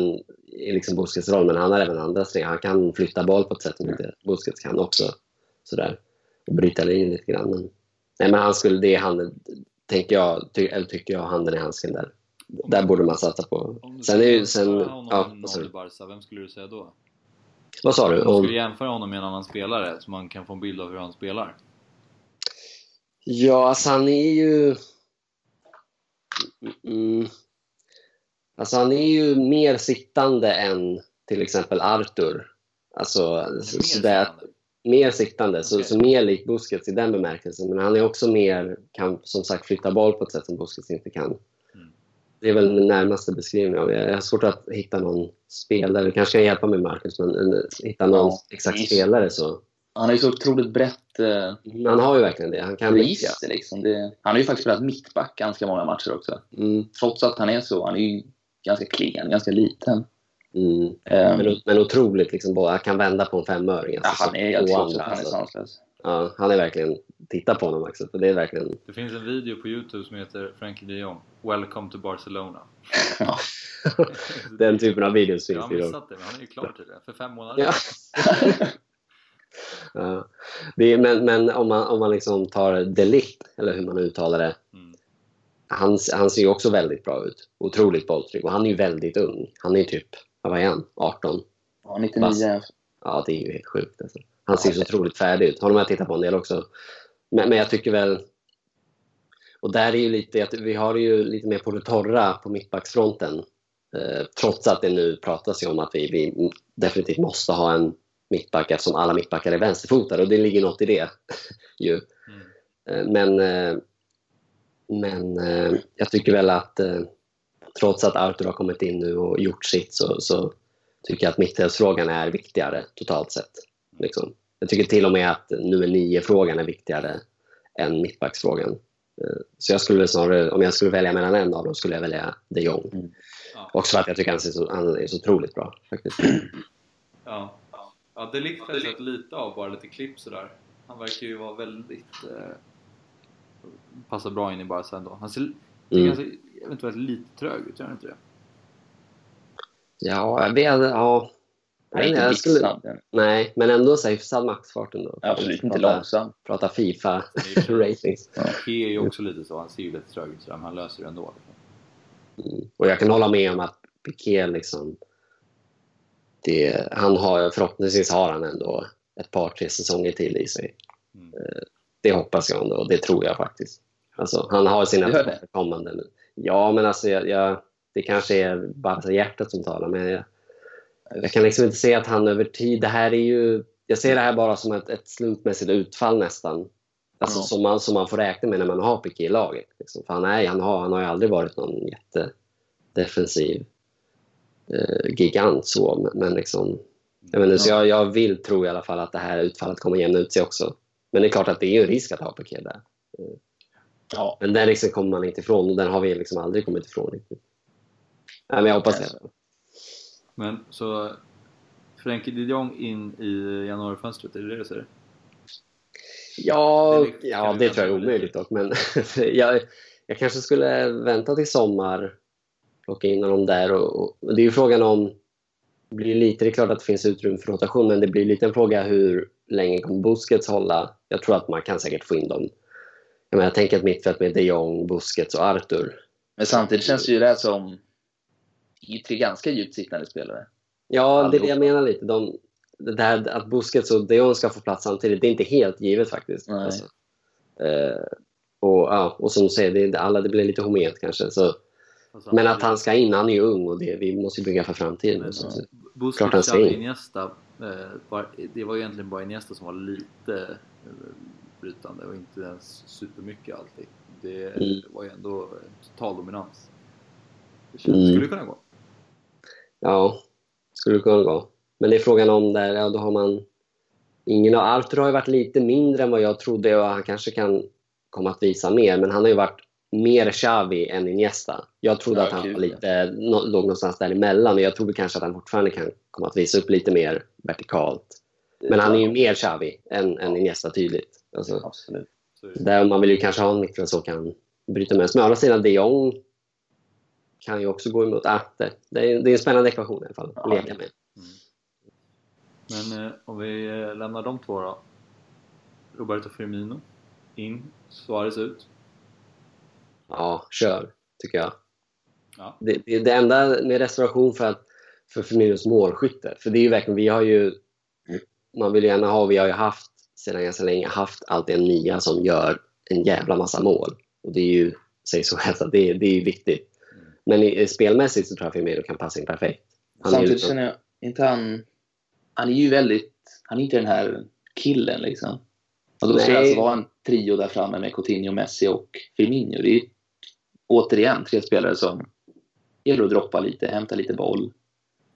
i liksom Busquets roll, men han har även andra strängar. Han kan flytta boll på ett sätt som inte Busquets kan också. Sådär. Och bryta linjen lite grann. Men, nej, men han skulle, det är han, tänker jag, ty, eller tycker jag, handen i handsken där. Där borde man satsa på. Om Sen är ju, sen, honom ja, vad sa du? Barca, vem skulle du säga då? Vad sa du? Om du Om, skulle jämföra honom med en annan spelare så man kan få en bild av hur han spelar. Ja, alltså han är ju... Mm. Alltså han är ju mer sittande än till exempel Arthur. Alltså, så, Mer så där, sittande. mer sittande, så, Okej. så mer lik Busquets i den bemärkelsen. Men han är också mer, kan som sagt flytta boll på ett sätt som Busquets inte kan. Mm. Det är väl den närmaste beskrivningen av det. Jag har svårt att hitta någon spelare. Du kanske kan hjälpa mig Marcus, men hitta någon Ja, exakt spelare så. Han har ju så otroligt brett eh, Han har ju verkligen det. Han kan register. Liksom. Det, han har ju faktiskt spelat mittback ganska många matcher också. Mm, Trots att han är så. Han är ju ganska klen, ganska liten. mm. Eh, Men, men otroligt liksom, bara, jag kan vända på en femöring. ja, Alltså, han är och att han är sanslös. Ja, han är verkligen, titta på honom också, för det är verkligen, Det finns en video på Youtube som heter Frankie de Jong Welcome to Barcelona. Ja. den typen av videos Jag finns har det ju. då. missat det, men han är ju klar tydligen. För fem månader Ja. ja. Det är, men men om, man, om man liksom tar Delict, eller hur man uttalar det, Mm. han, han ser ju också väldigt bra ut. Otroligt bolltrygg. Och han är ju väldigt ung. Han är ju typ, vad är han? 18? Ja, 99. Ja, det är ju helt sjukt. Alltså. Han ser så otroligt färdig ut. Honom har jag tittat på en del också. Men, men jag tycker väl... Och där är ju lite, att vi har ju lite mer på det torra på mittbacksfronten. Eh, trots att det nu pratas ju om att vi, vi definitivt måste ha en mittback eftersom alla mittbackar är vänsterfotade och det ligger något i det. ju. Mm. Men, eh, men eh, jag tycker väl att trots att Arthur har kommit in nu och gjort sitt så, så tycker jag att mittfältsfrågan är viktigare totalt sett. Liksom. Jag tycker till och med att nummer nio-frågan är viktigare än mittbacksfrågan. Så jag skulle snarare, om jag skulle välja mellan en av dem skulle jag välja de Jong. Ja. Också för att jag tycker han, ser så, han är så otroligt bra. Faktiskt. Ja. Ja, det har jag sett lite av, bara lite klipp sådär. Han verkar ju vara väldigt... Eh, passar bra in i Barca ändå. Han ser, Mm. han ser eventuellt lite trög ut, gör han inte det? Ja, jag vet, ja. Han är Jag inte skulle-. Nej, men ändå så hyfsad maxfart ändå. Absolut inte Prata- långsam. Prata Fifa Det är ju- ratings. Piqué är ju också lite så, han ser ju lite trög ut sådär, men han löser det ändå. Mm. Och jag kan hålla med om att Piqué liksom... Det, han har, förhoppningsvis har han ändå ett par, tre säsonger till i sig. Mm. Det hoppas jag ändå och det tror jag faktiskt. Alltså, han har sina kommande. Ja, men alltså jag, jag, det kanske är bara hjärtat som talar. Men jag, jag kan liksom inte se att han över tid... Det här är ju... Jag ser det här bara som ett, ett slumpmässigt utfall nästan. Alltså, Ja. som, man, som man får räkna med när man har Piqué i laget. Liksom. För han, är, han, har, han har ju aldrig varit någon jättedefensiv eh, gigant. Så, men, liksom, jag, menar, så jag, jag vill tro i alla fall att det här utfallet kommer jämna ut sig också. Men det är klart att det är en risk att ha Piqué där. Ja. Men den risken kommer man inte ifrån och den har vi liksom aldrig kommit ifrån riktigt. Nej, men jag hoppas det. Men så Frenkie de Jong in i januarifönstret, är det det du säger? Ja, Det ja, det tror jag är omöjligt dock. Men jag, jag kanske skulle vänta till sommar, plocka in honom där. Och, och det är ju frågan om... Det blir lite, det är klart att det finns utrymme för rotation, men det blir lite en fråga hur länge kommer Busquets hålla? Jag tror att man kan säkert få in dem. Jag, menar, jag tänker att mittfält med de Jong, Busquets och Arthur. Men samtidigt känns det ju det här som det är ju tre ganska djupt sittande spelare. Ja, det är det jag menar lite. De, det där att Busquets och de Jong ska få plats samtidigt, det är inte helt givet faktiskt. Alltså, eh, och, ja, och som du säger, det, alla, det blir lite homogent kanske. Så, men att han ska in, han är ju ung och det, vi måste bygga för framtiden. Men, Så, Klart han ska in. Iniesta. Eh, det var egentligen bara Iniesta som var lite eh, brytande och inte ens supermycket alltid. Det Mm. var ju ändå total dominans. Det känns, Mm. skulle kunna gå. ja, skulle kunna gå. Men det är frågan om där, ja då har man... Ingen av Arthur har ju varit lite mindre än vad jag trodde och han kanske kan komma att visa mer. Men han har ju varit mer Xavi än Iniesta. Jag trodde Ja, att han kul. var lite, låg någonstans däremellan och jag tror kanske att han fortfarande kan komma att visa upp lite mer vertikalt. Men han är ju mer Xavi än, än Iniesta tydligt. Alltså, Absolut. Där man vill ju kanske ha en mittfält som kan bryta med. Men å andra sidan, de Jong kan ju också gå emot. Ah, det, det, är, det är en spännande ekvation i alla fall att leka med. Mm. Men eh, om vi eh, lämnar de två då. Roberto Firmino in, Suarez ut. Ja, kör, tycker jag. Ja. Det, det, det enda med reservation för, att, för Firminos målskytte, för det är ju verkligen, vi har ju, man vill gärna ha, vi har ju haft sedan ganska länge haft alltid en nia som gör en jävla massa mål. Och det är ju, säg så helst, att det, det är ju viktigt. Men i, spelmässigt så tror jag Firmino kan passa in perfekt. Han är ju Samtidigt liksom- känner jag inte han... Han är ju väldigt... Han är inte den här killen liksom. Och då ska det alltså vara en trio där framme med Coutinho, Messi och Firmino. Det är ju återigen tre spelare som gäller att droppa lite, hämta lite boll.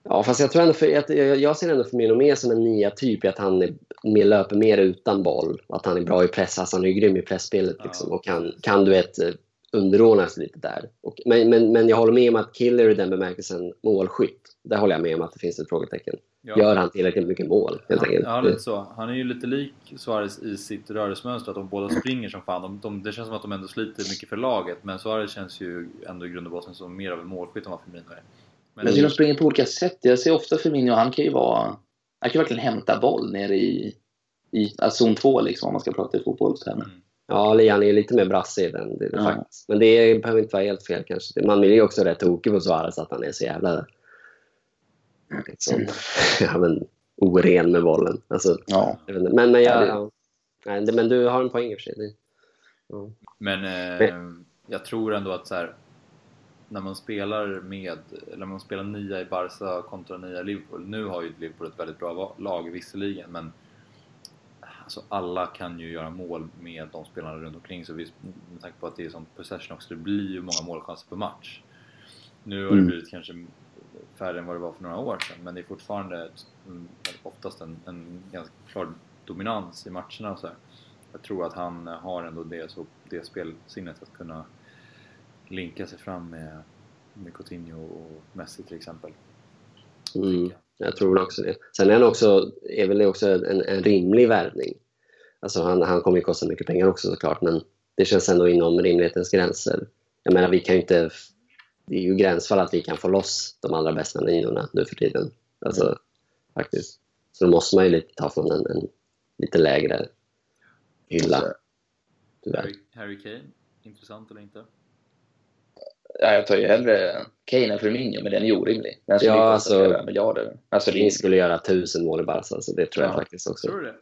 Ja, fast jag tror ändå för, jag, jag ser ändå Firmino mer som en nia typ i att han är, mer, löper mer utan boll. Att han är bra i press, alltså han är grym i pressspelet liksom, och kan, kan du vet eh, underordna sig lite där. Och, men, men, men jag håller med om att Killer i den bemärkelsen målskytt. Där håller jag med om att det finns ett frågetecken. Ja. Gör han tillräckligt mycket mål helt Ja, enkelt? ja, lite så. Han är ju lite lik Suarez i sitt rörelsemönster, att de båda springer som fan. De, de, det känns som att de ändå sliter mycket för laget, men Suarez känns ju ändå i grund och botten som mer av en målskytt än vad Firmino är. Men, tycker de springer på olika sätt. Jag ser ofta Firmino, han kan ju vara... Han kan ju verkligen hämta boll nere i, i alltså zon 2 liksom, om man ska prata i fotbollstermer. Mm. Ja, Lian är lite mer brassig i den. Det, Ja. faktiskt. Men det behöver inte vara helt fel kanske. Man blir ju också rätt tokig på Suarez att han är så jävla liksom, ja, men, oren med bollen. Alltså, Ja. Men, men, Ja, jag, det- ja. Nej, det- men du har en poäng i och för sig. Ja. Men eh, jag tror ändå att så här, när man spelar med, eller när man spelar nia i Barca kontra nia i Liverpool. Nu har ju Liverpool ett väldigt bra lag visserligen, men alltså alla kan ju göra mål med de spelarna runt omkring. Så visst, med tanke på att det är sån possession också, det blir ju många målchanser per match. Nu har det Mm. blivit kanske färre än vad det var för några år sedan, men det är fortfarande mm, oftast en, en ganska klar dominans i matcherna. Och så här. Jag tror att han har ändå det, så, det spelsinnet att kunna linka sig fram med, med Coutinho och Messi till exempel. Mm, jag tror väl också det. Sen är, han också, är väl det också en, en rimlig värvning. Alltså han, han kommer ju kosta mycket pengar också såklart, men det känns ändå inom rimlighetens gränser. Jag menar, vi kan ju inte... Det är ju gränsfall att vi kan få loss de allra bästa niorna nu för tiden. Alltså, Mm. faktiskt. Så då måste man ju lite ta från en, en lite lägre hylla, tyvärr. Harry, Harry Kane, intressant eller inte? Ja, jag tar ju hellre Kane än Firmino, men den är ju orimlig. Den skulle Ja, alltså- flera miljarder. Alltså, det Ni skulle göra tusen mål i Barca, så det tror jag Ja. faktiskt också. Tror du det?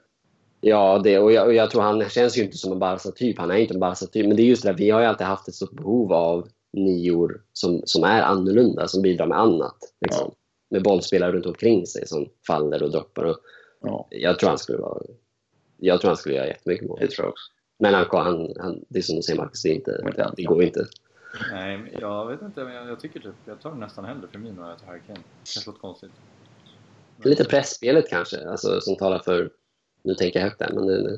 Ja, det, och, jag, och jag tror han känns ju inte som en Barca-typ. Han är inte en Barca-typ. Men det är just det där, vi har ju alltid haft ett stort behov av nior som, som är annorlunda, som bidrar med annat. Liksom. Med bollspelare runt omkring sig som faller och droppar. Och ja, jag tror han skulle vara... Jag tror han skulle göra jättemycket mål. det tror jag också. Men han, han, han, det är som du säger Marcus, det, inte, än. det går inte. Nej, jag vet inte. men Jag, jag tycker typ, jag tar nästan hellre Firmino än jag tar Harry Kane. Det kanske låter konstigt. Men- Lite pressspelet kanske, alltså, som talar för... Nu tänker jag högt där, men... Det,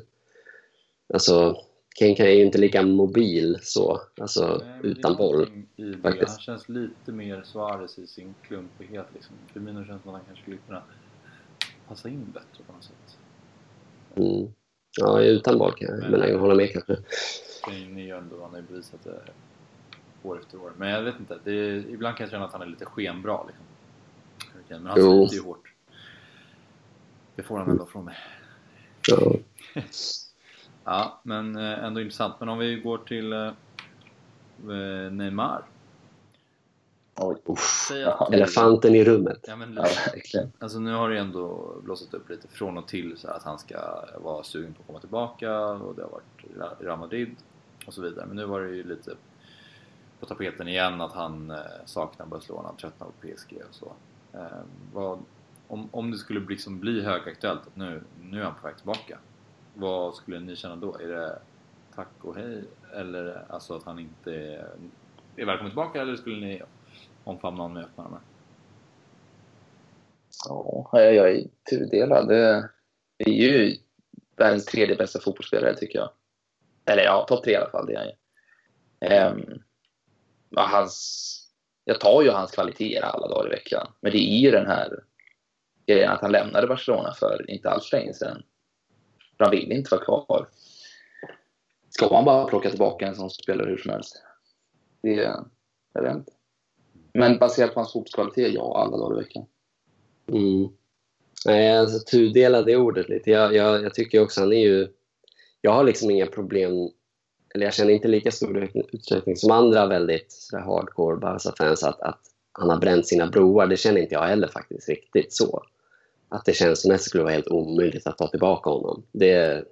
alltså, Kane är ju inte lika mobil så, alltså Nej, men utan boll. faktiskt. Han känns lite mer Suarez i sin klumpighet. Liksom. Firmino känns som att han kanske skulle kunna passa in bättre på något sätt. Mm. Ja, utan boll kan jag, men jag håller med kanske. Kane är ju ändå, han har ju bevisat det år efter år. Men jag vet inte, är, ibland kan jag känna att han är lite skenbra. Liksom. Men han sliter ju hårt. Det får han ändå från mig. Ja. Ja, men eh, ändå intressant. Men om vi går till eh, eh, Neymar. Oj. Säg att, Ja, Elefanten i rummet. ja, men, Ja, verkligen. Alltså nu har det ändå blossat upp lite från och till så att han ska vara sugen på att komma tillbaka och det har varit Real Madrid och så vidare. Men nu var det ju lite på tapeten igen att han saknar Barcelona, tröttnar på PSG och så. Eh, vad, om, om det skulle liksom bli högaktuellt att nu, nu är han på väg tillbaka. Vad skulle ni känna då? Är det tack och hej? Eller alltså att han inte är, är välkommen tillbaka eller skulle ni omfamna honom med öppna armar? Ja, jag är tudelad. Det är ju världens tredje bästa fotbollsspelare, tycker jag. Eller ja, topp tre i alla fall. Det är han ju. Ehm, hans, jag tar ju hans kvaliteter alla dagar i veckan. Men det är ju den här grejen att han lämnade Barcelona för inte alls länge sedan. För han ville inte vara kvar. Ska man bara plocka tillbaka en sån spelare hur som helst? Det, jag vet inte. Men baserat på hans fotbollskvalitet, ja, alla dagar i veckan. Mm. Nej, alltså tudelad är ordet lite. Jag, jag, jag tycker också han är ju... Jag har liksom inga problem, eller jag känner inte lika stor utsträckning som andra väldigt hardcore Barca-fans att, att han har bränt sina broar. Det känner inte jag heller faktiskt riktigt så. Att det känns som att det skulle vara helt omöjligt att ta tillbaka honom. Det,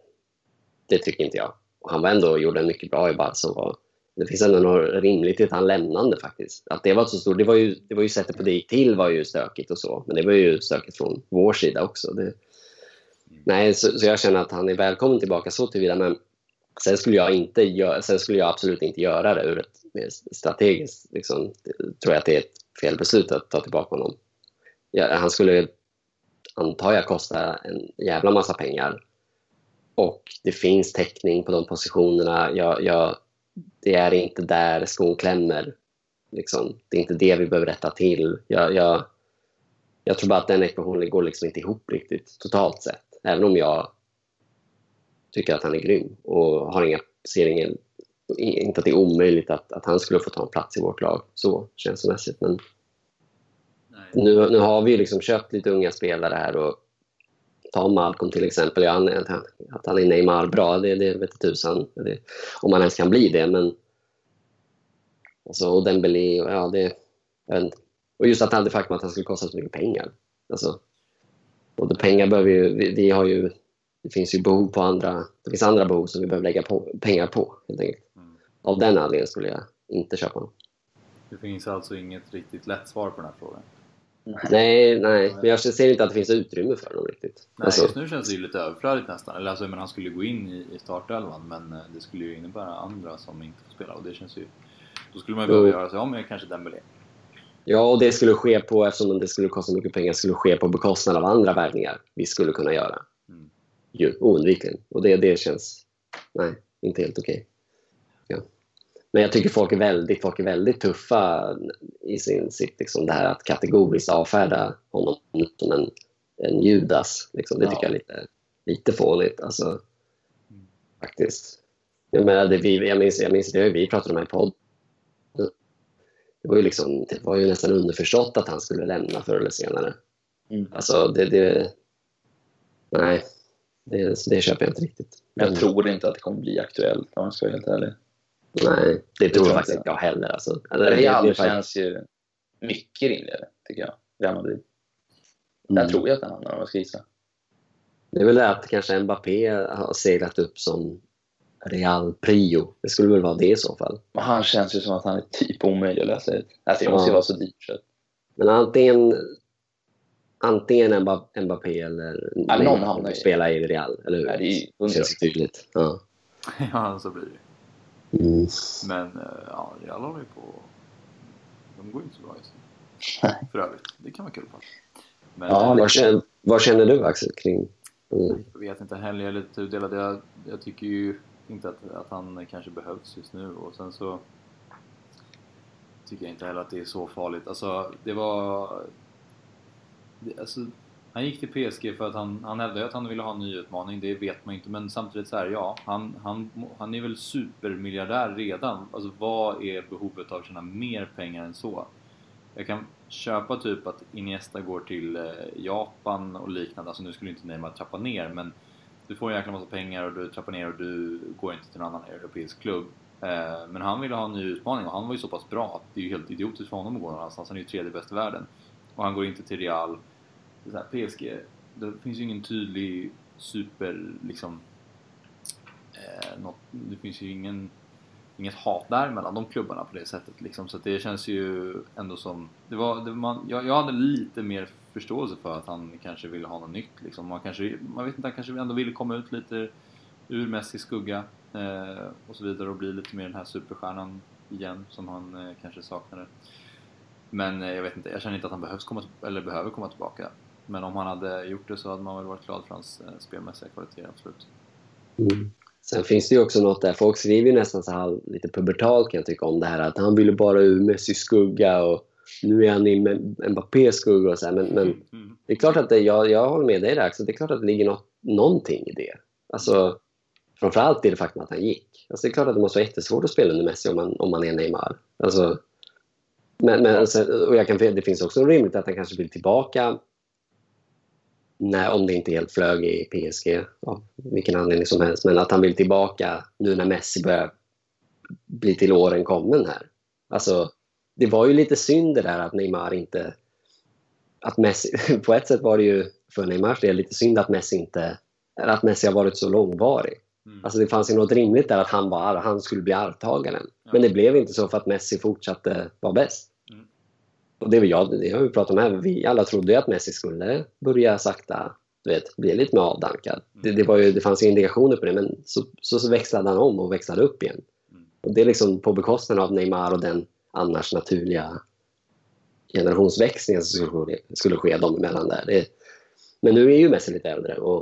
det tycker inte jag. Och han var ändå gjorde en mycket bra i Barca alltså, det finns ändå något rimligt i att han lämnade faktiskt. Att det var så stort. Det var ju, det var ju sättet på det gick till var ju stökigt och så. Men det var ju stökigt från vår sida också. Det, nej, så, så jag känner att han är välkommen tillbaka så tillvida. Men sen skulle jag, inte gör, sen skulle jag absolut inte göra det ur ett mer strategiskt. Liksom, tror jag att det är ett fel beslut att ta tillbaka honom. Ja, han skulle, antar jag, kostar en jävla massa pengar. Och det finns täckning på de positionerna. Jag, jag, det är inte där skon klämmer. Liksom. Det är inte det vi behöver rätta till. Jag, jag, jag tror bara att den ekvationen går liksom inte ihop riktigt totalt sett. Även om jag tycker att han är grym och har inga, ser ingen, inte att det är omöjligt att, att han skulle få ta en plats i vårt lag så känslomässigt. Men nu, nu har vi ju liksom köpt lite unga spelare här och ta Malcolm till exempel. Ja, han, att, han, är Neymar bra, det, det vete tusan. Det, om han ens kan bli det. Men, alltså, och Dembélé, och, ja, det, och just att han, det faktum att han skulle kosta så mycket pengar. Alltså, och det pengar behöver ju, vi, vi har ju, det finns ju behov på andra, det finns andra behov som vi behöver lägga på, pengar på helt enkelt. Av den anledningen skulle jag inte köpa honom. Det finns alltså inget riktigt lätt svar på den här frågan. Nej, nej, men jag ser inte att det finns utrymme för honom riktigt. Nej, Alltså, just nu känns det ju lite överflödigt nästan. Eller alltså, men han skulle gå in i, i startelvan men eh, det skulle ju innebära andra som inte får spela och det känns ju... Då skulle man ju Jo. behöva göra sig om med kanske Dembélé. Ja, och det skulle ske på, eftersom det skulle kosta mycket pengar, skulle ske på bekostnad av andra värvningar vi skulle kunna göra. Mm. Ju, oundvikligen. Och det, det känns, nej, inte helt okej. Ja. Men jag tycker folk är väldigt, folk är väldigt tuffa i sin, sitt, liksom, det här att kategoriskt avfärda honom som en, en Judas. Liksom. Det Ja. tycker jag är lite, lite fånigt. Alltså, faktiskt. Jag, menar, det, vi, jag, minns, jag minns det, vi pratade om i podd. Det var, ju liksom, det var ju nästan underförstått att han skulle lämna förr eller senare. Mm. Alltså, det... det nej, det, det köper jag inte riktigt. Men jag tror inte att det kommer bli aktuellt om jag ska vara helt ärlig. Nej, det tror jag faktiskt inte. jag heller. Alltså. Real känns ju mycket rimligare, tycker jag. Real Madrid. Där Mm. tror jag att den hamnar om jag ska gissa. Det är väl det att kanske Mbappé har seglat upp som Real Prio. Det skulle väl vara det i så fall. Men han känns ju som att han är typ omöjlig att läsa ut. Alltså det måste ju Ja. vara så dyrt. Så. Men antingen, antingen Mba- Mbappé eller Ja, någon hamnar i- spela i Real, eller hur? Nej, det är ju det hundra. känns ju tydligt. Ja. ja, så blir det Mm. Men eh, ja, Real håller ju på... De går ju inte så bra just nu. För övrigt. Det kan vara kul faktiskt. Men Ja, Vad, känner, vad känner du Axel kring... Mm. jag vet inte heller, jag är lite tudelad. Jag, jag tycker ju inte att, att han kanske behövs just nu och sen så tycker jag inte heller att det är så farligt. Alltså, det var... Det, alltså, han gick till PSG för att han, han hävdade att han ville ha en ny utmaning, det vet man inte. Men samtidigt så här, ja, han, han, han är väl supermiljardär redan. Alltså vad är behovet av att tjäna mer pengar än så? Jag kan köpa typ att Iniesta går till eh, Japan och liknande. Alltså nu skulle inte Neymar trappa ner men du får en jäkla massa pengar och du trappar ner och du går inte till en annan europeisk klubb. Eh, men han ville ha en ny utmaning och han var ju så pass bra att det är ju helt idiotiskt för honom att gå någon annanstans. Han är ju tredje bäst i världen. Och han går inte till Real. Så här, PSG, det finns ju ingen tydlig super liksom eh, något, det finns ju ingen inget hat där mellan de klubbarna på det sättet liksom. Så det känns ju ändå som det var, det, man, jag, jag hade lite mer förståelse för att han kanske ville ha något nytt liksom. Man kanske, man vet inte, han kanske ändå ville komma ut lite ur Messis skugga eh, och så vidare och bli lite mer den här superstjärnan igen som han eh, kanske saknade. Men eh, jag vet inte, jag känner inte att han behövs komma, eller behöver komma tillbaka. Men om han hade gjort det så hade man väl varit glad för hans eh, spelmässiga kvaliteter, absolut. Mm. Sen finns det ju också något där, folk skriver ju nästan så här lite pubertalt kan jag tycka om det här att han ville bara ur Messis skugga och nu är han i Mbappés skugga och så här. Men, men Mm. det är klart att det, jag, jag håller med dig där Axel, det är klart att det ligger något, någonting i det. Alltså, framförallt i det faktum att han gick. Alltså, det är klart att det måste vara jättesvårt att spela under Messi om man, om man är Neymar. Alltså, men, men, sen- och jag kan, det finns också rimligt att han kanske vill tillbaka Nej, om det inte helt flög i PSG, av vilken anledning som helst. Men att han vill tillbaka nu när Messi börjar bli till åren kommen här. Alltså, det var ju lite synd det där att Neymar inte... Att Messi, på ett sätt var det ju för Neymars del lite synd att Messi inte... Att Messi har varit så långvarig. Mm. Alltså det fanns ju något rimligt där att han, var, han skulle bli arvtagaren. Ja. Men det blev inte så för att Messi fortsatte vara bäst. Och det, jag, det har vi pratat om här. Vi alla trodde ju att Messi skulle börja sakta du vet, bli lite mer avdankad. Det, det, var ju, det fanns ju indikationer på det, men så, så, så växlade han om och växlade upp igen. Och det är liksom på bekostnad av Neymar och den annars naturliga generationsväxlingen som skulle ske, skulle ske dem emellan där. Det, men nu är ju Messi lite äldre och,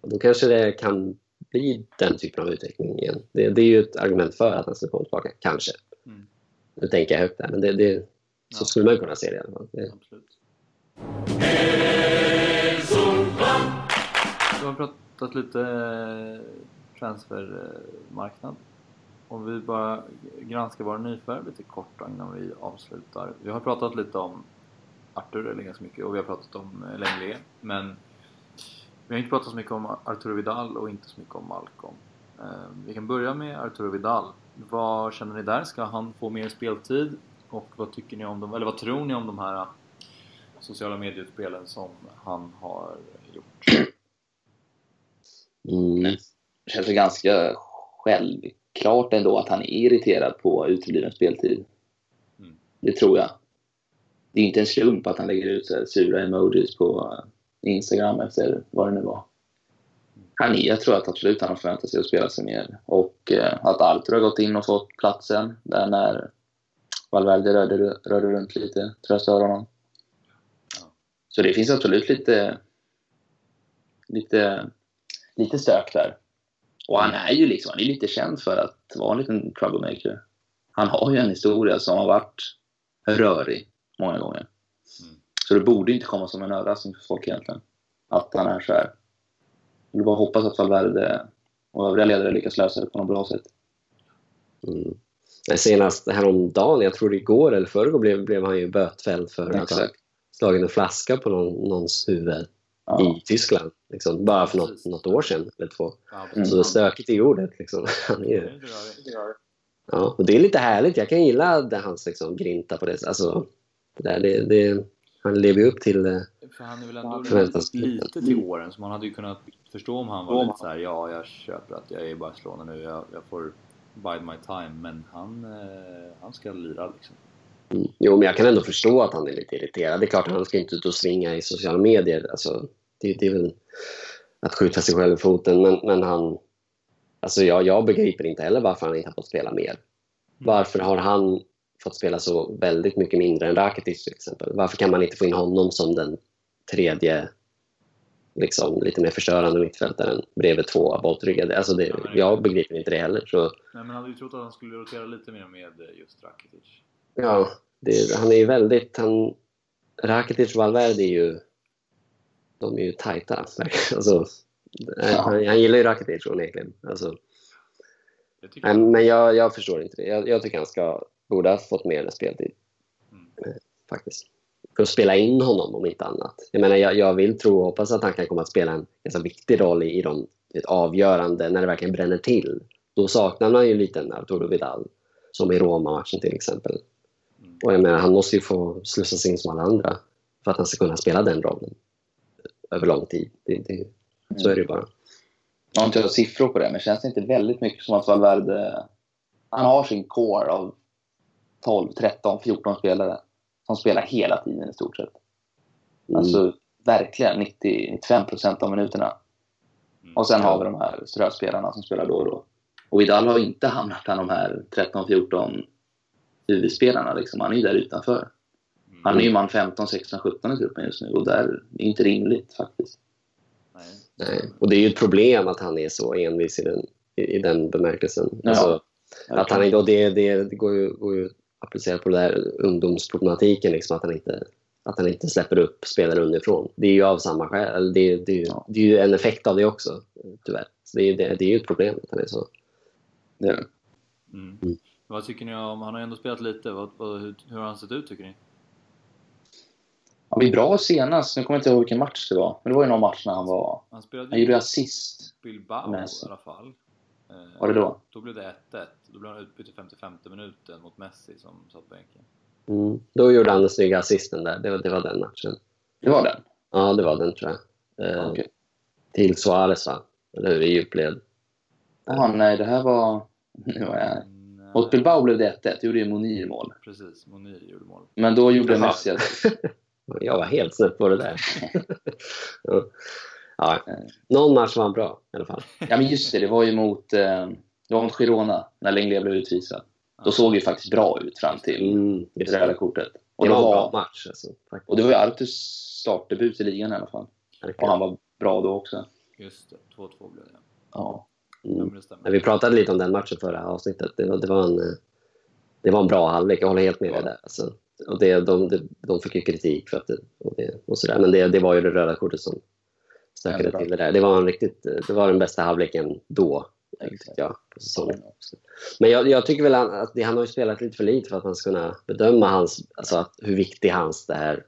och då kanske det kan bli den typen av utveckling igen. Det, det är ju ett argument för att han ska komma tillbaka, kanske. Mm. Nu tänker jag högt där, men det, det, så Ja. skulle man kunna se det i alla fall. Absolut. Vi har pratat lite eh, transfermarknad. Om vi bara granskar våra nyförvärv lite kort innan vi avslutar. Vi har pratat lite om Arthur eller ganska mycket och vi har pratat om eh, Lenglet men vi har inte pratat så mycket om Arturo Vidal och inte så mycket om Malcolm. Eh, Vi kan börja med Arturo Vidal. Vad känner ni där? Ska han få mer speltid? Och vad tycker ni om dem, eller vad tror ni om de här sociala medieutspelen som han har gjort? mm, Det känns ganska självklart ändå att han är irriterad på utebliven speltid. Mm. Det tror jag. Det är inte en slump att han lägger ut så här sura emojis på eh, Instagram efter vad det nu var. Han är, jag tror att absolut han har förväntat sig att spela sig mer. Och eh, att Arthur har gått in och fått platsen där när Valverde rörde, rörde runt lite, tror jag stör honom. Så det finns absolut lite, lite, lite stök där. Och han är ju liksom, han är lite känd för att vara en liten troublemaker. Han har ju en historia som har varit rörig många gånger. Mm. Så det borde inte komma som en överraskning för folk egentligen. Att han är så här. Jag vill bara hoppas att Valverde och övriga ledare lyckas lösa det på något bra sätt. mm. Men Senast häromdagen, jag tror det igår eller förrgår, blev, blev han ju bötfälld för att ha slagit en flaska på någon, någons huvud Ja. i Tyskland. Liksom, bara för något, något år sedan eller två. Ja, Mm. Så stökigt i ordet. Liksom. Han är. Ja, och det är lite härligt. Jag kan gilla det, hans liksom, grinta på det alltså, det, där, det, det Han lever ju upp till eh, För han är väl ändå Förväntas- lite till åren, så man hade ju kunnat förstå om han var lite så här: ja, jag köper att jag är i Barcelona nu, jag, jag får bide my time, men han, eh, han ska lira liksom. Mm. Jo, men jag kan ändå förstå att han är lite irriterad. Det är klart att han ska inte ut och svinga i sociala medier. Alltså, det, det är väl att skjuta sig själv i foten. Men, men han... Alltså jag, jag begriper inte heller varför han inte har fått spela mer. Varför har han fått spela så väldigt mycket mindre än Rakitic till exempel? Varför kan man inte få in honom som den tredje liksom, lite mer förstörande mittfältaren bredvid två bolltryggade? Alltså det, jag begriper inte det heller. Så, Nej, men han hade ju trott att han skulle rotera lite mer med eh, just Rakitic. Ja, det, han är ju väldigt... Han, Rakitic och Valverde är ju... De är ju tajta. Alltså, han, han gillar ju Rakitic onekligen. Alltså, Jag men jag, jag förstår inte det. Jag, jag tycker han ska, borde ha fått mer speltid. Mm. Eh, Faktiskt. För att spela in honom om inte annat. Jag menar, jag, jag vill tro och hoppas att han kan komma att spela en ganska viktig roll i, i de ett avgörande, när det verkligen bränner till. Då saknar man ju lite en Arturo Vidal. Som i Roma-matchen till exempel. Och jag menar, han måste ju få slussas in som alla andra för att han ska kunna spela den rollen över lång tid. Det, det, så är det ju bara. Jag har inte siffror på det, men känns det inte väldigt mycket som att Valverde... Han har sin core av 12, 13, 14 spelare som spelar hela tiden i stort sett. Mm. Alltså verkligen 90-95 procent av minuterna. Mm. Och sen har vi de här ströspelarna som spelar då och då. Och Vidal har inte hamnat bland de här 13-14 huvudspelarna. Liksom. Han är ju där utanför. Mm. Han är ju man 15, 16, 17 i gruppen just nu och där det är inte rimligt faktiskt. Nej. Nej. Och det är ju ett problem att han är så envis i den, i, i den bemärkelsen. Ja. Alltså, att han inte, och det, det, det går ju, går ju att applicera på den där ungdomsproblematiken, liksom, att, han inte, att han inte släpper upp spelare underifrån. Det är ju av samma skäl. Det, det, är ju, Ja. det är ju en effekt av det också, tyvärr. Så det, är- det, det är ju ett problem att han är så. Det är det. Mm. Mm. Vad tycker ni om, han har ändå spelat lite, vad, vad, hur, hur har han sett ut tycker ni? Han var bra senast. Nu kommer jag inte ihåg vilken match det var. Men det var ju någon match när han var... Han spelade Han gjorde assist. Bilbao i alla fall. Eh, Var det då? Då blev det 1-1. Då blev han utbytt i 55 minuten mot Messi som satt på bänken. Mm. Då gjorde han den snygga assisten där. Det var, det var den matchen. Det var den? Ja, det var den tror jag. Eh, Okej. Till Suarez, va? Eller hur? I djupled. Jaha, nej, det här var... Nu var jag... Nej, Mot Bilbao blev det 1-1. Det gjorde ju Monir mål. Precis, Monir gjorde mål. Men då gjorde. Messi. Jag var helt snett på det där. ja. Ja. Någon match var han bra i alla fall. Ja, men just det. Det var ju mot, eh, det var mot Girona när Lenglet blev utvisad. Då såg det ju faktiskt bra ut fram till Mm, det röda det. kortet. Och, Det det var en bra match. Alltså, och det var ju Artus startdebut i ligan i alla fall. Och han var bra då också. Just det, 2-2 blev det. Ja. Ja, Mm. Men vi pratade lite om den matchen förra avsnittet. Det var, det var, en, eh, det var en bra halvlek. Jag håller helt med dig Ja. där. Alltså, och det, de, de, de fick ju kritik för att det, och det, och sådär. Men det, det var ju det röda kortet som stökade bra. till det där. Det var, en riktigt, det var den bästa halvleken då, tyckte jag, på säsongen. Men jag, jag tycker väl att det, han har spelat lite för lite för att man ska kunna bedöma hans, alltså att, hur viktig hans det här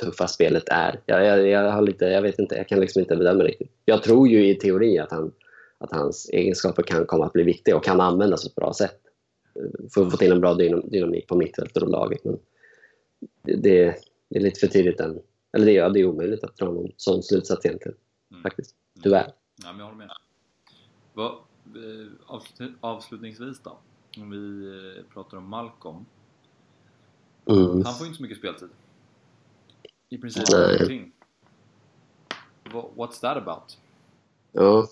tuffa spelet är. Jag, jag, jag, har lite, jag vet inte, jag kan liksom inte bedöma riktigt. Jag tror ju i teori att, han, att hans egenskaper kan komma att bli viktiga och kan användas på ett bra sätt. För att få till en bra dynam- dynamik på mittfältet och laget. Men det, det, det är lite för tidigt än. Eller det, ja, det är omöjligt att dra någon sån slutsats egentligen. Mm. Faktiskt. Tyvärr. Ja, men jag håller med. Vad, eh, avslut, avslutningsvis då. Om vi eh, pratar om Malcolm. Mm. Han får ju inte så mycket speltid. I princip Nej. ingenting. Wha- What's that about? Ja.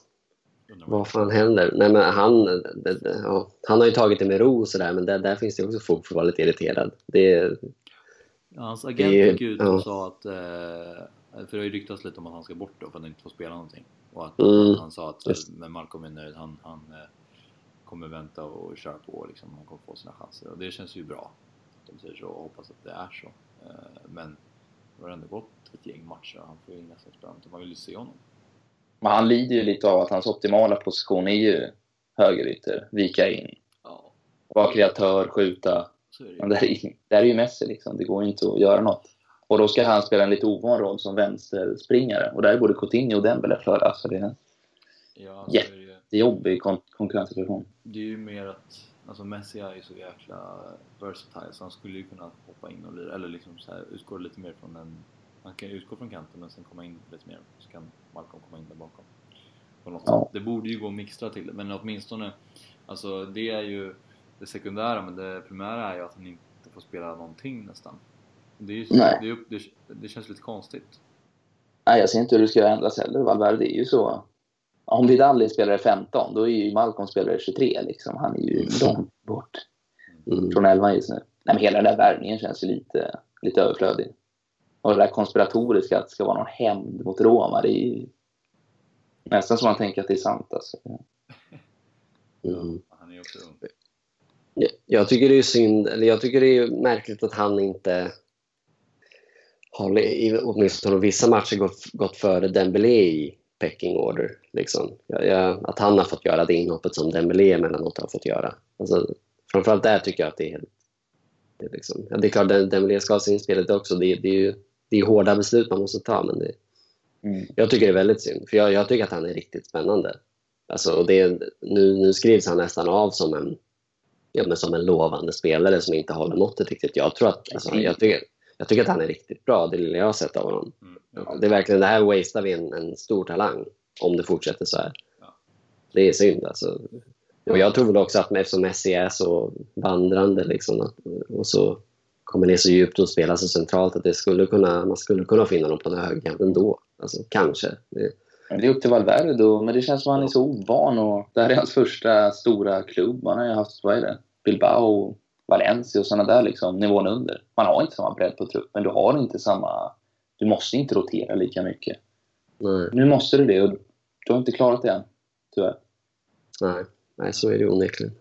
Vad fan händer? Nej, men han, det, det, ja, han har ju tagit det med ro och sådär, men där, där finns det också fog för att vara lite irriterad. Det, Hans agent Det gick ut och ja. sa att, eh, för det har ju ryktats lite om att han ska bort då för att han inte får spela någonting. Och att Mm, han sa att just. men Malcolm är nöjd, han, han eh, kommer vänta och köra på liksom, han kommer få sina chanser. Och det känns ju bra. De säger så och hoppas att det är så. Eh, men det har ändå gått ett gäng matcher och han får ju spela någonting. Man vill ju se honom. Men han lider ju lite av att hans optimala position är ju högerytter, vika in, Ja, vara kreatör, skjuta. Men där är, där är ju Messi liksom. Det går ju inte att göra något. Och då ska han spela en lite ovan roll som vänsterspringare. Och där är både Coutinho och Dembele före. Så det är en Ja, det, jättejobbig kon- konkurrenssituation. det är ju mer att alltså Messi är ju så jäkla versatile så han skulle ju kunna hoppa in och lira, eller liksom så här, utgå lite mer från en... Han kan utgå från kanten men sen komma in lite mer, så kan Malcolm komma in där bakom. På något Ja. sätt. Det borde ju gå att mixtra till det, men åtminstone, alltså det är ju det sekundära, men det primära är ju att han inte får spela någonting nästan. Det, är ju, Nej. det, är, det, det känns lite konstigt. Nej, jag ser inte hur det ska ändras heller. Valverde är ju så... Om Vidal spelar 15, då är ju Malcolm spelare 23. Liksom. Han är ju långt bort Mm. från 11 just nu. Nej, men hela den där värvningen känns ju lite, lite överflödig. Och det där konspiratoriska, att det ska vara någon hämnd mot Roma, det är ju nästan som man tänker att det är sant. Alltså. Mm. Han är ju också ung. Jag- tycker det är synd, eller jag tycker det är märkligt att han inte har i åtminstone vissa matcher gått, gått före Dembélé i pecking order. Liksom. Jag, jag, att han har fått göra det inhoppet som Dembélé emellanåt har fått göra. Alltså, framförallt där tycker jag att det är helt... Det är, liksom, ja, det är klart Dembélé ska ha sin spelet också. Det, det är ju det är hårda beslut man måste ta. Men det, Mm. jag tycker det är väldigt synd, för jag, jag tycker att han är riktigt spännande. Alltså, det, nu, nu skrivs han nästan av som en, ja, men som en lovande spelare som inte håller måttet riktigt. Jag, tror att, alltså, jag, tycker, jag tycker att han är riktigt bra, det lilla jag har sett av honom. Mm. Ja. Det är verkligen, det här wastear vi en, en stor talang om det fortsätter så här. Ja. Det är synd alltså. Och jag tror väl också att eftersom Messi är så vandrande liksom, att, och så kommer ner så djupt och spelar så centralt att det skulle kunna, man skulle kunna finna dem på den högerkanten ändå. Alltså, kanske. Det, Men Det är upp till Valverde då, men det känns som att han är så ovan och det här är hans första stora klubb. Han har ju haft, vad är det, Bilbao, Valencia och sådana där liksom, nivån under. Man har inte samma bredd på truppen, du har inte samma... Du måste inte rotera lika mycket. nej, Nu måste du det och du har inte klarat det än, tyvärr. nej, nej, så är det onekligen.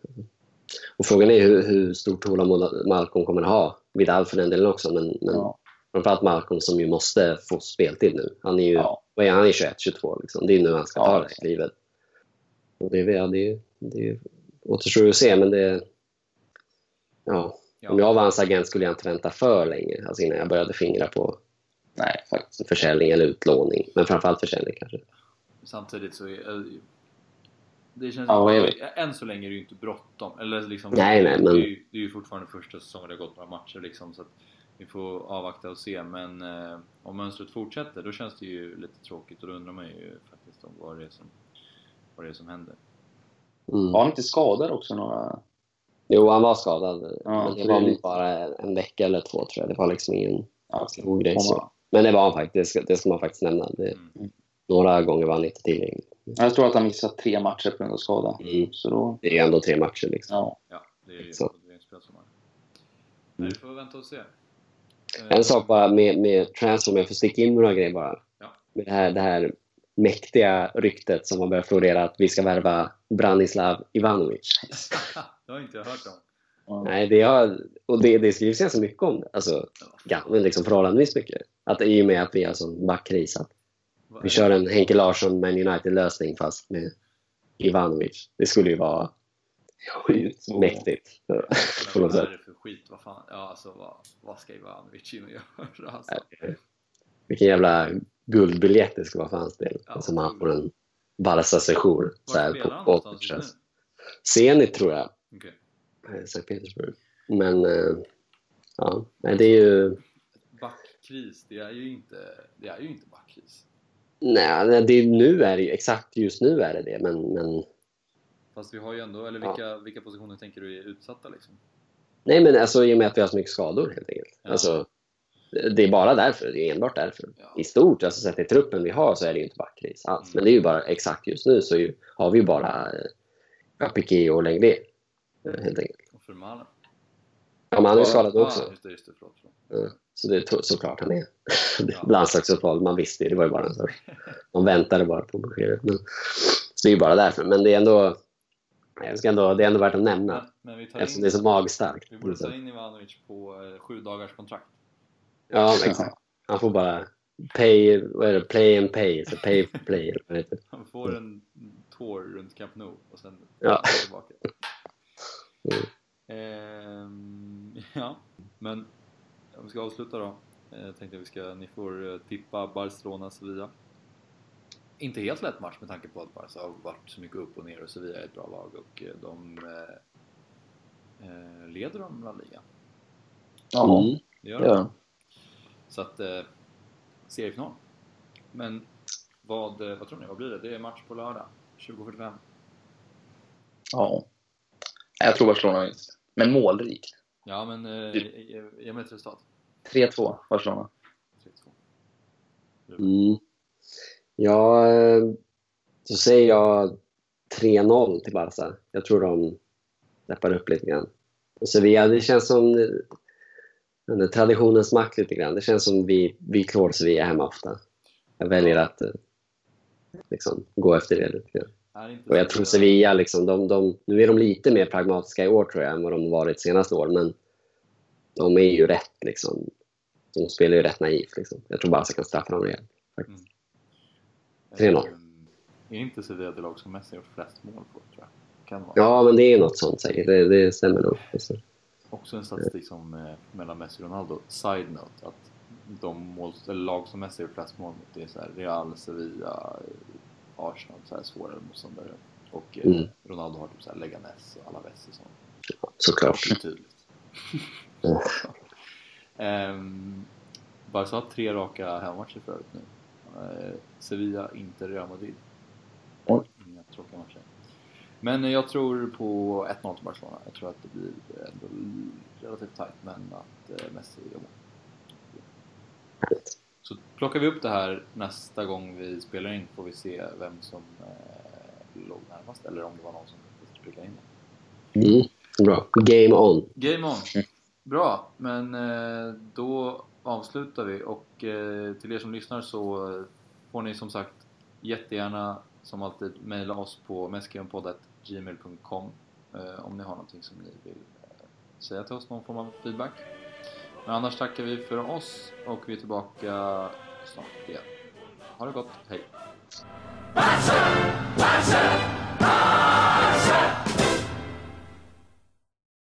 Och frågan är hur, hur stort tålamod Malcolm kommer att ha. Vidal för den delen också, men, men Ja. Framförallt Malcolm som ju måste få speltid nu. Han är ju Ja. vad är han? han är 21, 22 liksom. Det är nu han ska Ja, ta det här klivet. Och det, är- ja, det, det återstår att se, men det... Ja, Ja. om jag var hans agent skulle jag inte vänta för länge, alltså innan jag började fingra på Nej, faktiskt. försäljning eller utlåning. Men framförallt försäljning kanske. Samtidigt så är det känns Ja, är vi? än så länge är det ju inte bråttom. Eller liksom, Nej, nej, men- det, är ju, det är ju fortfarande första säsongen, det har gått några matcher liksom så att vi får avvakta och se. Men eh, om mönstret fortsätter då känns det ju lite tråkigt och då undrar man ju faktiskt om vad det är som, vad det är som händer. Mm. Var han inte skadad också några... Jo, han var skadad. Ja, men det var det bara en vecka eller två tror jag. Det var liksom ingen Ja, stor grej. Så. Men det var han faktiskt, det ska, man faktiskt nämna. Det, Mm. några gånger var han inte tillgänglig. Jag tror att han missat tre matcher på grund av skada. Mm. Så då... Det är ändå tre matcher liksom. Ja. Ja, det är ju Så. det är en spelsommar. Vi får vänta och se. Eh, En sak bara med, med transfer, om jag får sticka in några grejer bara. Ja. Med det här, det här mäktiga ryktet som har börjat florera att vi ska värva Branislav Ivanovic. det har inte jag hört om. Nej, det, har, och det, det skrivs ganska mycket om det. Alltså, ja, men liksom förhållandevis mycket. Att i och med att vi har sån backkris, vi kör en Henke Larsson Man United-lösning fast med Ivanovic. Det skulle ju vara Sjukt mäktigt. På något sätt. Skit? Vad fan? Ja, alltså vad, vad ska Ivanovic in och göra? Alltså. Vilken jävla guldbiljett det ska vara för hans del. Ja, Som han får en just Zenit tror jag. Okej. Eh, Sankt Petersburg. Men eh, ja, det är ju... Backkris, det är ju inte, det är ju inte backkris. Nej, det, nu är det ju, exakt just nu är det det. Men, men, Fast vi har ju ändå, eller Ja. vilka, vilka positioner tänker du är utsatta liksom? Nej, men alltså, i och med att vi har så mycket skador helt enkelt. Ja. Alltså, det är bara därför. Det är enbart därför. Ja. I stort, alltså sett i truppen vi har så är det ju inte backkris alls. Mm. Men det är ju bara exakt just nu så ju, har vi ju bara eh, Piqué och Lenglet. eh, Helt enkelt. Och Malen? Ja, men han är ju Ja, skadad Ah, också. just det, just det, förlåt. förlåt. Ja, Så det är såklart han är. Ja. Landslagsuppehåll, man visste ju. Det var ju bara en sorts... Man väntade bara på beskedet. Men, så det är ju bara därför. Men det är ändå... Jag ska ändå det är ändå värt att nämna. Men, men Eftersom in, det är så magstarkt. vi borde ta in Ivanovic på eh, sju dagars kontrakt. Ja, exakt. Han får bara pay, vad är det, play and pay. Så pay for play. Han får en tour runt Camp Nou och sen Ja. tillbaka. Ehm, ja, men om vi ska avsluta då. Eh, Jag tänkte att vi ska, ni får eh, tippa Barcelona-Sevilla. Inte helt lätt match med tanke på att Barca har varit så mycket upp och ner och Sevilla är ett bra lag och eh, de, eh, eh, leder de La Liga. Ja, Mm. Det gör det de. gör de. Så att, eh, seriefinal. Men vad, eh, vad tror ni? Vad blir det? Det är match på lördag. 20.45. Ja. Jag tror Barcelona vinner. Men målrikt. Ja, men eh, ge, ge mig ett resultat. 3-2 Barcelona. 3-2. Mm. Ja, eh, så säger jag 3-0 till Barca. Jag tror de läppar upp lite grann. Och Sevilla, det känns som eh, den traditionens makt lite grann. Det känns som vi, vi klår Sevilla hemma ofta. Jag väljer att eh, liksom, gå efter det lite grann. Och jag tror Sevilla, liksom, de, de, nu är de lite mer pragmatiska i år tror jag än vad de varit senaste år, men de är ju rätt liksom. De spelar ju rätt naivt liksom. Jag tror Barca kan straffa dem rejält. faktiskt. 3-0. Eh, Är inte Sevilla det lag som Messi har gjort flest mål på, tror jag? Kan vara. Ja, men det är något sånt säkert. Det, det stämmer nog. Alltså. Också en statistik som eh, mellan Messi och Ronaldo. Side note, att de mål, eller lag som Messi har gjort flest mål mot, det är så här Real, Sevilla, Arsenal, så här svårare motståndare. Och eh, Mm. Ronaldo har typ så här Leganes och Alaves och sånt. Såklart. Tydligt. Mm. Ehm, Barca har tre raka hemmamatcher förut nu. Eh, Sevilla, Inter, Real Madrid. Oj. Inga tråkiga matcher. Men eh, jag tror på 1-0 till Barcelona. Jag tror att det blir relativt tajt, men att eh, Messi gör mål. Så plockar vi upp det här nästa gång vi spelar in får vi se vem som eh, låg närmast eller om det var någon som faktiskt prickade in det. Mm. Bra. Game on. Game on! Bra, men eh, då avslutar vi och eh, till er som lyssnar så får ni som sagt jättegärna som alltid mejla oss på meskionpoddet.gmail.com eh, om ni har någonting som ni vill eh, säga till oss, någon form av feedback. Men annars tackar vi för oss och vi är tillbaka snart igen. Ha det gott, hej!